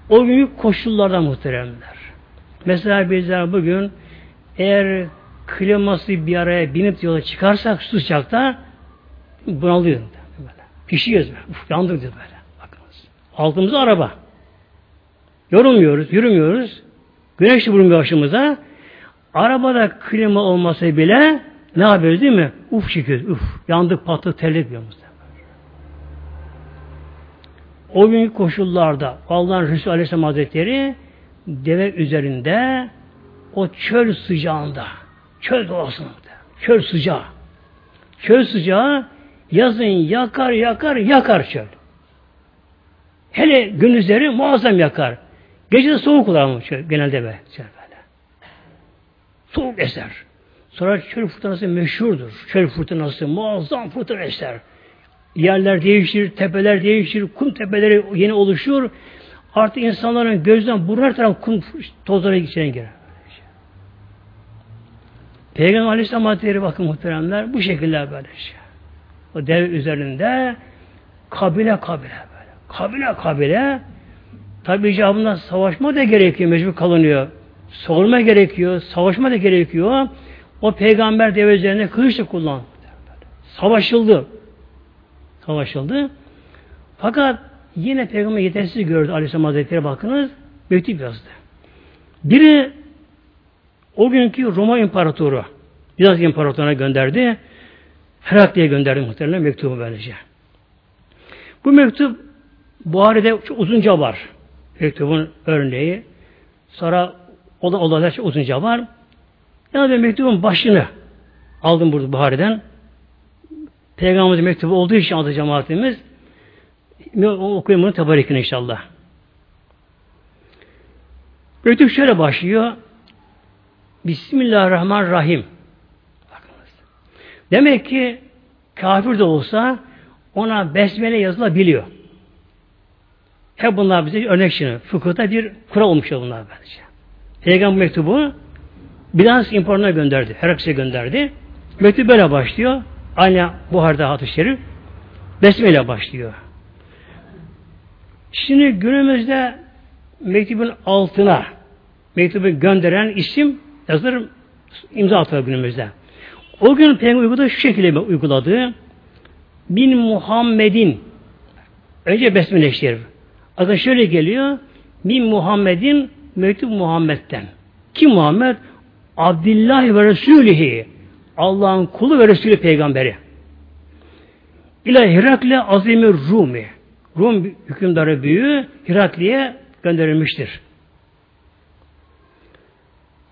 O büyük koşullarda muhteremler. Mesela bizler bugün eğer kliması bir araya binip yola çıkarsak sıcakta bunalıyor. Pişiyoruz. Böyle. Uf, yandık diyor böyle. Bakınız. Altımızda araba. Yorulmuyoruz, yürümüyoruz. Güneş de vurmuyor başımıza. Arabada klima olmasa bile ne yapıyoruz değil mi? Uf çekiyoruz. Uf. Yandık patlı terlik diyoruz. O günkü koşullarda Allah'ın Resulü Aleyhisselam Hazretleri deve üzerinde o çöl sıcağında çöl doğasında çöl sıcağı çöl sıcağı yazın yakar yakar yakar çöl. Hele gündüzleri muazzam yakar. Gece de soğuk olur ama çöl, genelde be, çöl böyle. Soğuk eser. Sonra çöl fırtınası meşhurdur. Çöl fırtınası muazzam fırtına eser. Yerler değişir, tepeler değişir, kum tepeleri yeni oluşur. Artık insanların gözden burun her taraf kum tozlara içine girer. Peygamber Aleyhisselam Hazretleri bakın muhteremler bu şekilde böyle şey. O dev üzerinde kabile kabile böyle. Kabile kabile tabi icabında savaşma da gerekiyor, mecbur kalınıyor. Sorma gerekiyor, savaşma da gerekiyor. O peygamber dev üzerinde kılıç da kullandı. Savaşıldı. Savaşıldı. Fakat Yine peygamber yetersiz gördü Aleyhisselam Hazretleri bakınız. Mektup yazdı. Biri o günkü Roma İmparatoru Bizans İmparatoruna gönderdi. Herakli'ye gönderdi muhtemelen mektubu böylece. Bu mektup Buhari'de çok uzunca var. Mektubun örneği. Sonra olan olaylar çok uzunca var. Yani ben mektubun başını aldım burada Buhari'den. Peygamberimizin mektubu olduğu için adı cemaatimiz okuyayım bunu tabarikin inşallah. Mektup şöyle başlıyor. Bismillahirrahmanirrahim. Bakınız. Demek ki kafir de olsa ona besmele yazılabiliyor. Hep bunlar bize örnek şimdi. Fıkıhta bir kural olmuş bunlar bence. Peygamber mektubu Bizans İmparatorluğu'na gönderdi. Heraklis'e gönderdi. Mektup böyle başlıyor. Aynı Buhar'da hadis-i şerif. Besmele başlıyor. Şimdi günümüzde mektubun altına mektubu gönderen isim yazılır imza atıyor günümüzde. O gün Peygamber uyguladığı şu şekilde uyguladı. Bin Muhammed'in önce besmele işler. Adı şöyle geliyor. Bin Muhammed'in mektup Muhammed'den. Kim Muhammed? Abdullah ve Resulihi. Allah'ın kulu ve Resulü peygamberi. İlâ Herakle Azimir Rumi. Rum hükümdarı büyüğü Hirakli'ye gönderilmiştir.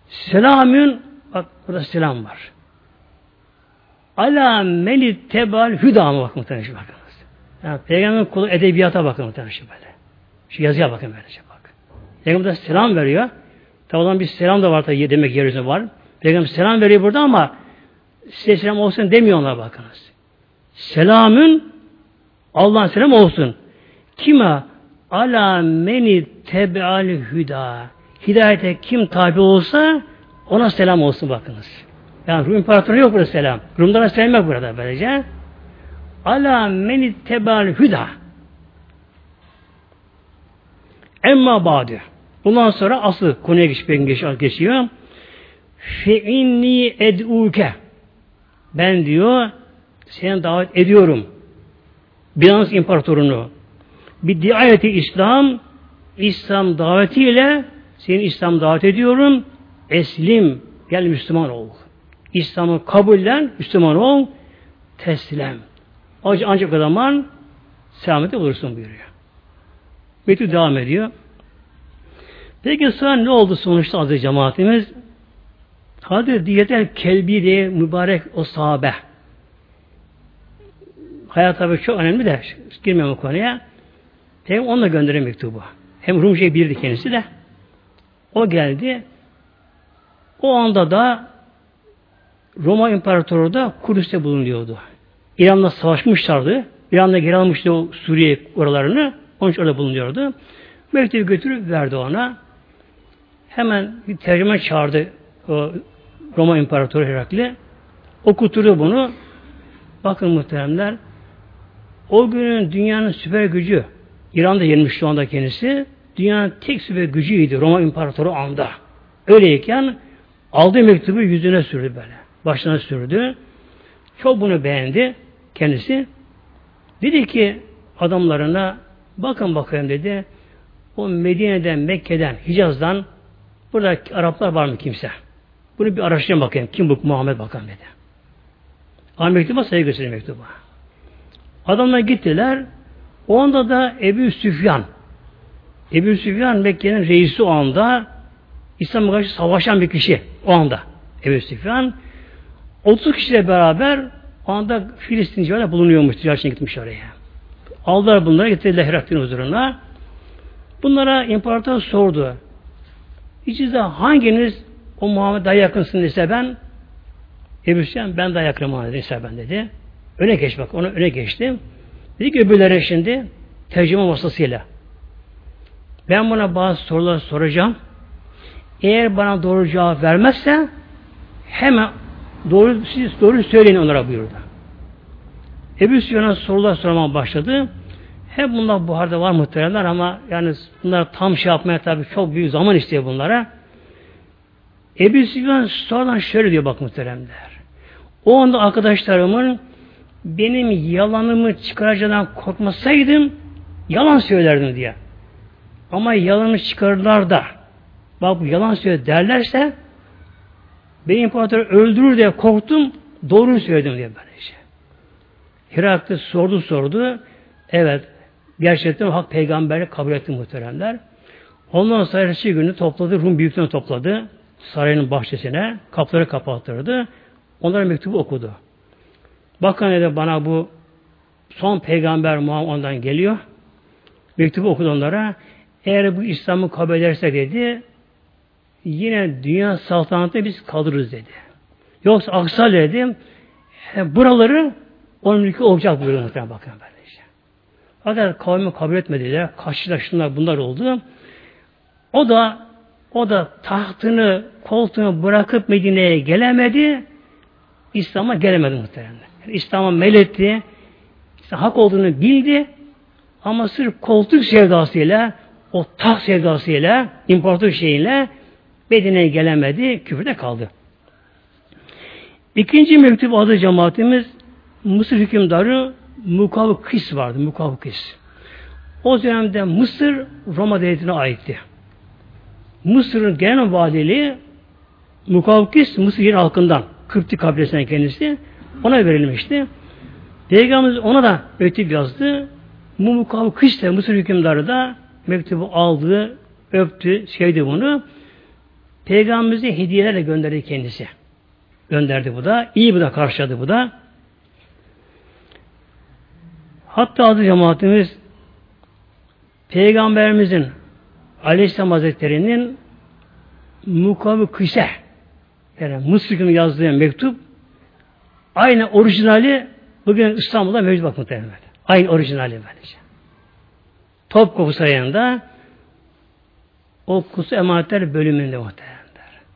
Selamün bak burada selam var. Ala meni tebal hüda mı bakın muhtemelen bakınız. Yani Peygamberin kulu edebiyata bakın muhtemelen böyle. Şu yazıya bakın böyle şey bak. Peygamber selam veriyor. Tabi bir selam da var tabi demek yeryüzünde var. Peygamber selam veriyor burada ama selam olsun demiyor ona bakınız. Selamün Allah'ın selam olsun. Kime? Ala meni tebeal hüda. Hidayete kim tabi olsa ona selam olsun bakınız. Yani Rum İmparatoru yok burada selam. Rumlara selam yok burada böylece. Ala meni tebeal hüda. Emma ba'du. Bundan sonra asıl konuya geçiyor. geçiyor. Fe inni ed'uke. Ben diyor seni davet ediyorum. Bizans imparatorunu. Bir diayeti İslam İslam davetiyle seni İslam davet ediyorum. Eslim. Gel Müslüman ol. İslam'ı kabullen, Müslüman ol. Teslim. Ancak o zaman selamete olursun buyuruyor. Mektup devam ediyor. Peki sonra ne oldu sonuçta aziz cemaatimiz? Hazreti Diyetel Kelbi diye mübarek o sahabe. Hayat tabi çok önemli de girmem o konuya. Peygamber onunla gönderen mektubu. Hem Rumce'yi bilirdi kendisi de. O geldi. O anda da Roma İmparatoru da Kudüs'te bulunuyordu. İran'la savaşmışlardı. İran'la geri almıştı o Suriye oralarını. Onun için orada bulunuyordu. Mektubu götürüp verdi ona. Hemen bir tercüme çağırdı o Roma İmparatoru Herakli. Okuturdu bunu. Bakın muhteremler o günün dünyanın süper gücü İran'da yenmiş şu anda kendisi. Dünyanın tek süper gücüydü Roma İmparatoru anda. Öyleyken aldığı mektubu yüzüne sürdü böyle. Başına sürdü. Çok bunu beğendi kendisi. Dedi ki adamlarına bakın bakayım dedi. O Medine'den, Mekke'den, Hicaz'dan burada Araplar var mı kimse? Bunu bir araştırın bakayım. Kim bu Muhammed bakalım dedi. Ama mektuba saygı gösterir mektuba. Adamlar gittiler. O anda da Ebu Süfyan Ebu Süfyan Mekke'nin reisi o anda İslam'a karşı savaşan bir kişi o anda. Ebu Süfyan 30 kişiyle beraber o anda Filistin civarında bulunuyormuş. Ticaretine gitmiş oraya. Aldılar bunları getirdiler Herakli'nin huzuruna. Bunlara imparator sordu. İçinizde hanginiz o Muhammed daha yakınsın ise ben Ebu Süfyan ben daha yakınım Muhammed ise ben dedi. Öne geç bak. Onu öne geçtim. Dedi ki öbürlere şimdi tercüme vasıtasıyla ben buna bazı sorular soracağım. Eğer bana doğru cevap vermezse hemen doğru siz doğru söyleyin onlara buyurdu. Ebu Süfyan'a sorular sormaya başladı. Hep bunlar buharda var muhteremler ama yani bunlar tam şey yapmaya tabii çok büyük zaman istiyor bunlara. Ebu Süfyan sonradan şöyle diyor bak muhteremler. O anda arkadaşlarımın benim yalanımı çıkaracağından korkmasaydım yalan söylerdim diye. Ama yalanı çıkarırlar da bak bu yalan söylüyor derlerse beni imparator öldürür diye korktum doğruyu söyledim diye böylece. Hiraklı sordu sordu. Evet gerçekten hak peygamberi kabul etti muhteremler. Ondan sonra ertesi günü topladı, Rum büyüklerini topladı. Sarayının bahçesine, kapıları kapattırdı. Onlara mektubu okudu. Bakın dedi bana bu son peygamber Muhammed ondan geliyor. Mektubu okudu onlara. Eğer bu İslam'ı kabul ederse dedi yine dünya saltanatı biz kalırız dedi. Yoksa aksal dedim buraları onun mülkü olacak buyuruyor muhtemelen bakın böyle işte. Fakat kavmi kabul etmediler. Kaçtılar şunlar bunlar oldu. O da o da tahtını, koltuğunu bırakıp Medine'ye gelemedi. İslam'a gelemedi muhtemelen. Yani İslam'a meletti. İşte hak olduğunu bildi. Ama sırf koltuk sevdasıyla, o taht sevdasıyla, imparator şeyiyle Medine'ye gelemedi. Küfürde kaldı. İkinci mektup adı cemaatimiz Mısır hükümdarı Mukavkis vardı. Mukavkis. O dönemde Mısır Roma devletine aitti. Mısır'ın genel valiliği Mukavkis Mısır yer halkından. Kıpti kabilesinden kendisi. Ona verilmişti. Peygamberimiz ona da mektup yazdı. Mukavkis de Mısır hükümdarı da mektubu aldı, öptü, sevdi bunu. Peygamberimize hediyelerle gönderdi kendisi. Gönderdi bu da. İyi bu da karşıladı bu da. Hatta adı cemaatimiz Peygamberimizin Aleyhisselam Hazretleri'nin mukavı kıse yani Mısır'ın yazdığı mektup aynı orijinali bugün İstanbul'da mevcut bak muhtemelen. Aynı orijinali böylece. Topkapı Sarayı'nda o kusu emanetler bölümünde muhtemelen.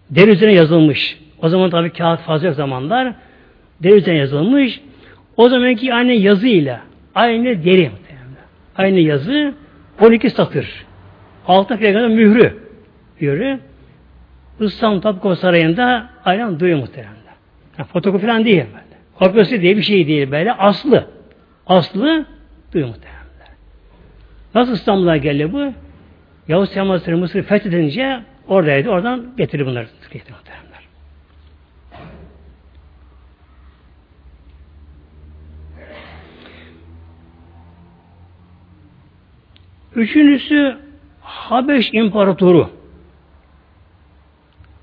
Deri üzerine yazılmış. O zaman tabii kağıt fazla yok zamanlar. Deri üzerine yazılmış. O zamanki aynı yazıyla aynı deri aynı yazı 12 satır. Altı peygamber mührü. Mührü. İstanbul Topkapı Sarayı'nda aynen duyuyor muhtemelen. Yani fotokopi falan değil böyle. Kopyası diye bir şey değil böyle. Aslı. Aslı duyuyor muhtemelen. Nasıl İstanbul'a geldi bu? Yavuz Selim Hazretleri Mısır'ı fethedince oradaydı. Oradan getirdi bunları. Getirdi muhtemelen. Üçüncüsü Habeş İmparatoru.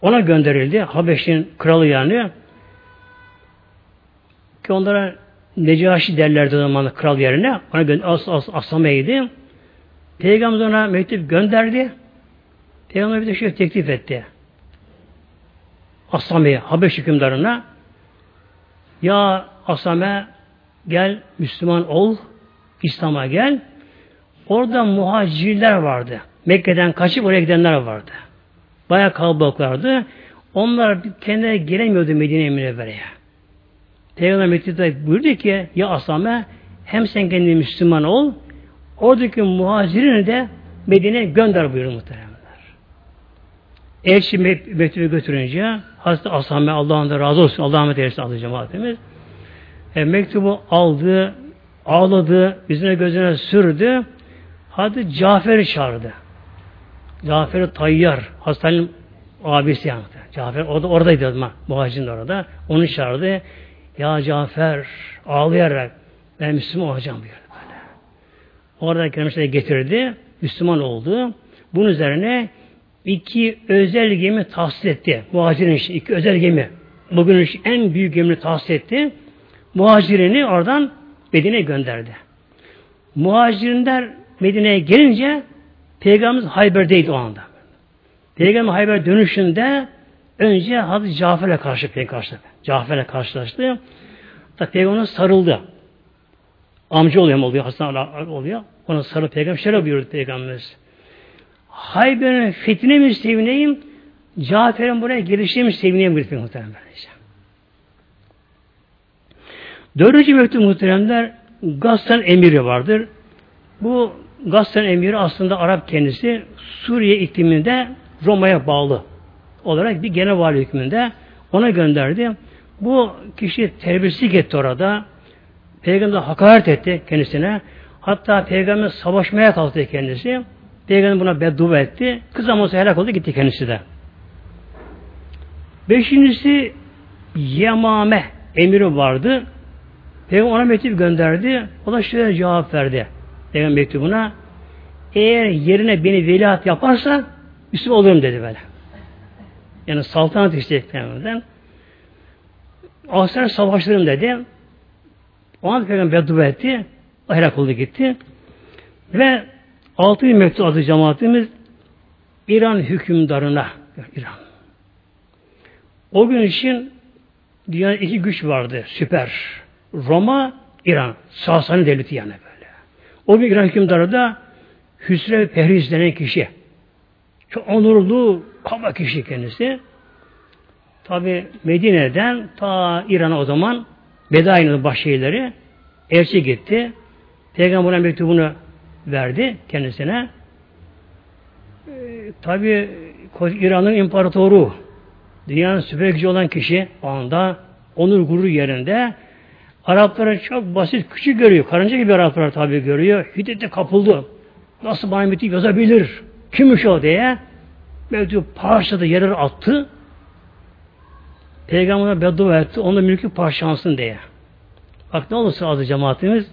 Ona gönderildi. Habeş'in kralı yani. Ki onlara Necaşi derlerdi o kral yerine. Ona as, as, Asame'ydi. Peygamber ona mektup gönderdi. Peygamber bir de şöyle teklif etti. Asame'ye, Habeş hükümdarına ya Asame gel Müslüman ol, İslam'a gel. Orada muhacirler vardı. Mekke'den kaçıp oraya gidenler vardı. Bayağı kalabalıklardı. Onlar kendine gelemiyordu Medine-i Münevvere'ye. Peygamber mektupta buyurdu ki ya Asame hem sen kendini Müslüman ol oradaki muhacirini de Medine'ye gönder buyurdu muhteremler. Elçi mektubu götürünce Hazreti Asame Allah'ın da razı olsun Allah'ın rahmet eylesin aldı cemaatimiz. E, mektubu aldı, ağladı, yüzüne gözüne sürdü. Hadi Cafer'i çağırdı. Cafer Tayyar, Hastanın abisi yani. Cafer orada oradaydı ama muhacirin orada. Onu çağırdı. Ya Cafer ağlayarak ben Müslüman olacağım buyurdu böyle. Orada kendisine getirdi. Müslüman oldu. Bunun üzerine iki özel gemi tahsis etti. Muhacirin işi. iki özel gemi. Bugün en büyük gemini tahsis etti. Muhacirini oradan Medine'ye gönderdi. Muhacirler Medine'ye gelince Peygamberimiz Hayber'deydi o anda. Peygamber Hayber dönüşünde önce Hazreti Cafer'le karşı karşılaştı. Cafer'le karşılaştı. Da Peygamber sarıldı. Amca oluyor mu oluyor, Hasan oluyor. Ona sarı peygamber şöyle buyurdu peygamberimiz. Hayber'in fethine mi sevineyim, Cafer'in buraya gelişine mi sevineyim bir muhterem. Dördüncü mektup muhteremler Gassan emiri vardır. Bu Gassan emiri aslında Arap kendisi Suriye ikliminde Roma'ya bağlı olarak bir genel vali hükmünde ona gönderdi. Bu kişi terbiyesizlik etti orada. Peygamber hakaret etti kendisine. Hatta peygamber savaşmaya kalktı kendisi. Peygamber buna beddua etti. Kız olsa helak oldu gitti kendisi de. Beşincisi Yemame emiri vardı. Peygamber ona mektup gönderdi. O da şöyle cevap verdi. Peygamber mektubuna eğer yerine beni veliaht yaparsa Müslüman olurum dedi böyle. Yani saltanat isteyecek Peygamber'den. Aslen savaşlarım dedi. O an Peygamber beddua etti. Ahlak oldu gitti. Ve altı bir mektup adı cemaatimiz İran hükümdarına İran. O gün için dünyada iki güç vardı. Süper. Roma, İran. Sasani devleti yani böyle. O gün İran hükümdarı da Hüsrev Pehriz denen kişi. Çok onurlu, kaba kişi kendisi. Tabi Medine'den ta İran'a o zaman Bedai'nin başşehirleri elçi gitti. Peygamber'in mektubunu verdi kendisine. Ee, Tabi İran'ın imparatoru dünyanın süper gücü olan kişi o anda onur gurur yerinde Arapları çok basit, küçük görüyor. Karınca gibi Araplar tabi görüyor. Hiddete kapıldı. Nasıl bana mektup yazabilir? Kimmiş o diye mektup parçaladı, yerlere attı. Peygamber'e beddua etti. Onun mülkü parçalansın diye. Bak ne olursa adı cemaatimiz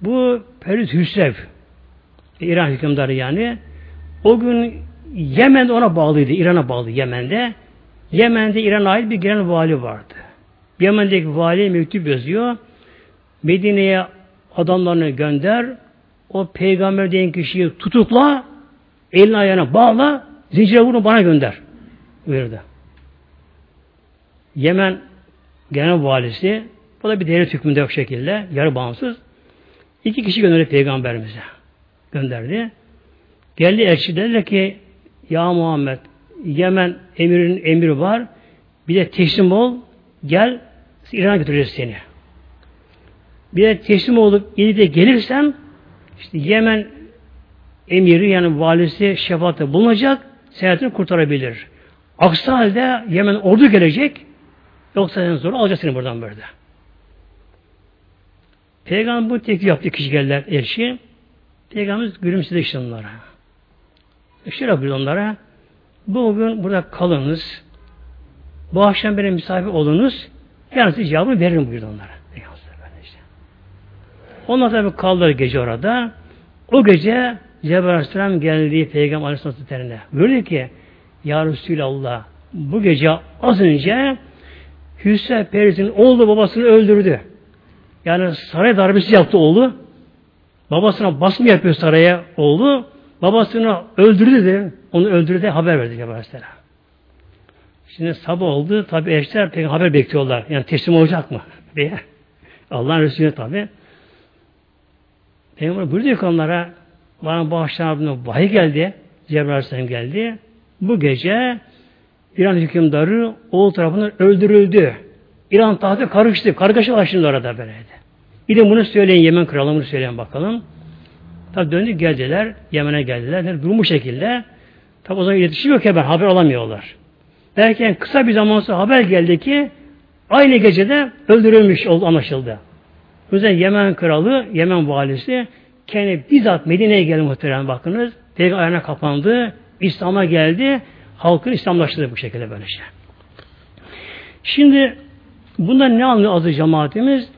bu Perit Hüsrev İran hükümdarı yani o gün Yemen ona bağlıydı. İran'a bağlı Yemen'de. Yemen'de İran'a ait bir genel vali vardı. Yemen'deki vali mektup yazıyor. Medine'ye adamlarını gönder. O peygamber diyen kişiyi tutukla, elini ayağına bağla, zincire vurun bana gönder. Buyurdu. Yemen genel valisi, bu da bir devlet hükmünde yok şekilde, yarı bağımsız. İki kişi gönderdi peygamberimize. Gönderdi. Geldi elçi dedi ki ya Muhammed Yemen emirin emri var. Bir de teslim ol. Gel İran'a götüreceğiz seni. Bir de teslim olup iyi de gelirsen işte Yemen emiri yani valisi şefaatte bulunacak seyahatini kurtarabilir. Aksi halde Yemen ordu gelecek yoksa en zor alacak seni buradan böyle. Peygamber bu teklif yaptı kişi geldiler elçi. Peygamberimiz gülümsedi işte onlara. Şöyle yapıyor onlara. Bugün burada kalınız. Bu akşam benim misafir olunuz. Yarın size cevabını veririm buyurdu onlara. Işte. Onlar tabi kaldılar gece orada. O gece Cebrail Aleyhisselam geldi Peygamber Aleyhisselam'ın Buyurdu ki Ya Resulallah bu gece az önce Hüsrev Periz'in oğlu babasını öldürdü. Yani saray darbesi yaptı oğlu. Babasına basma yapıyor saraya oğlu. Babasını öldürdü de onu öldürdü de haber verdi Cebrail Aleyhisselam. Şimdi sabah oldu. Tabi eşler pek haber bekliyorlar. Yani teslim olacak mı? diye. Allah'ın Resulü tabi. Peygamber buyurdu ki onlara bana bu akşam vahiy geldi. Cebrail Aleyhisselam geldi. Bu gece İran hükümdarı oğul tarafından öldürüldü. İran tahtı karıştı. Kargaşa var şimdi orada böyleydi. De bunu söyleyin Yemen kralı bunu söyleyin bakalım. Tabi döndü geldiler. Yemen'e geldiler. Durum bu şekilde. Tabi o zaman iletişim yok hemen. Haber alamıyorlar. Derken kısa bir zaman sonra haber geldi ki aynı gecede öldürülmüş oldu anlaşıldı. Yüzden Yemen kralı, Yemen valisi kendi bizzat Medine'ye geldi muhterem bakınız. Peygamber ayağına kapandı. İslam'a geldi. Halkın İslamlaştırdı bu şekilde böyle şey. Şimdi bundan ne anlıyor azı cemaatimiz?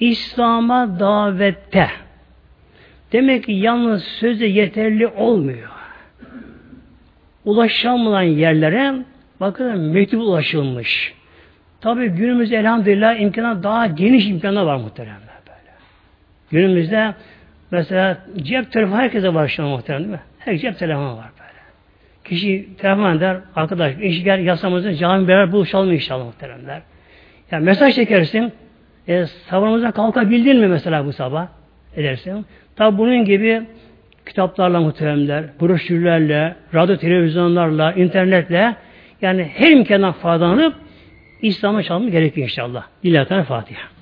İslam'a davette. Demek ki yalnız sözde yeterli olmuyor. Ulaşamayan yerlere bakın mektup ulaşılmış. Tabi günümüzde elhamdülillah imkanlar daha geniş imkanlar var muhteremler böyle. Günümüzde mesela cep telefonu herkese var şu muhterem değil mi? Her cep telefonu var böyle. Kişi telefon eder, arkadaş iş gel yasamızın cami beraber buluşalım inşallah muhteremler. Yani mesaj çekersin, e, sabahımıza kalkabildin mi mesela bu sabah? Edersin. Tabi bunun gibi kitaplarla muhteremler, broşürlerle, radyo televizyonlarla, internetle yani her imkandan faydalanıp İslam'a çalmak gerekiyor inşallah. Lillahi Fatiha.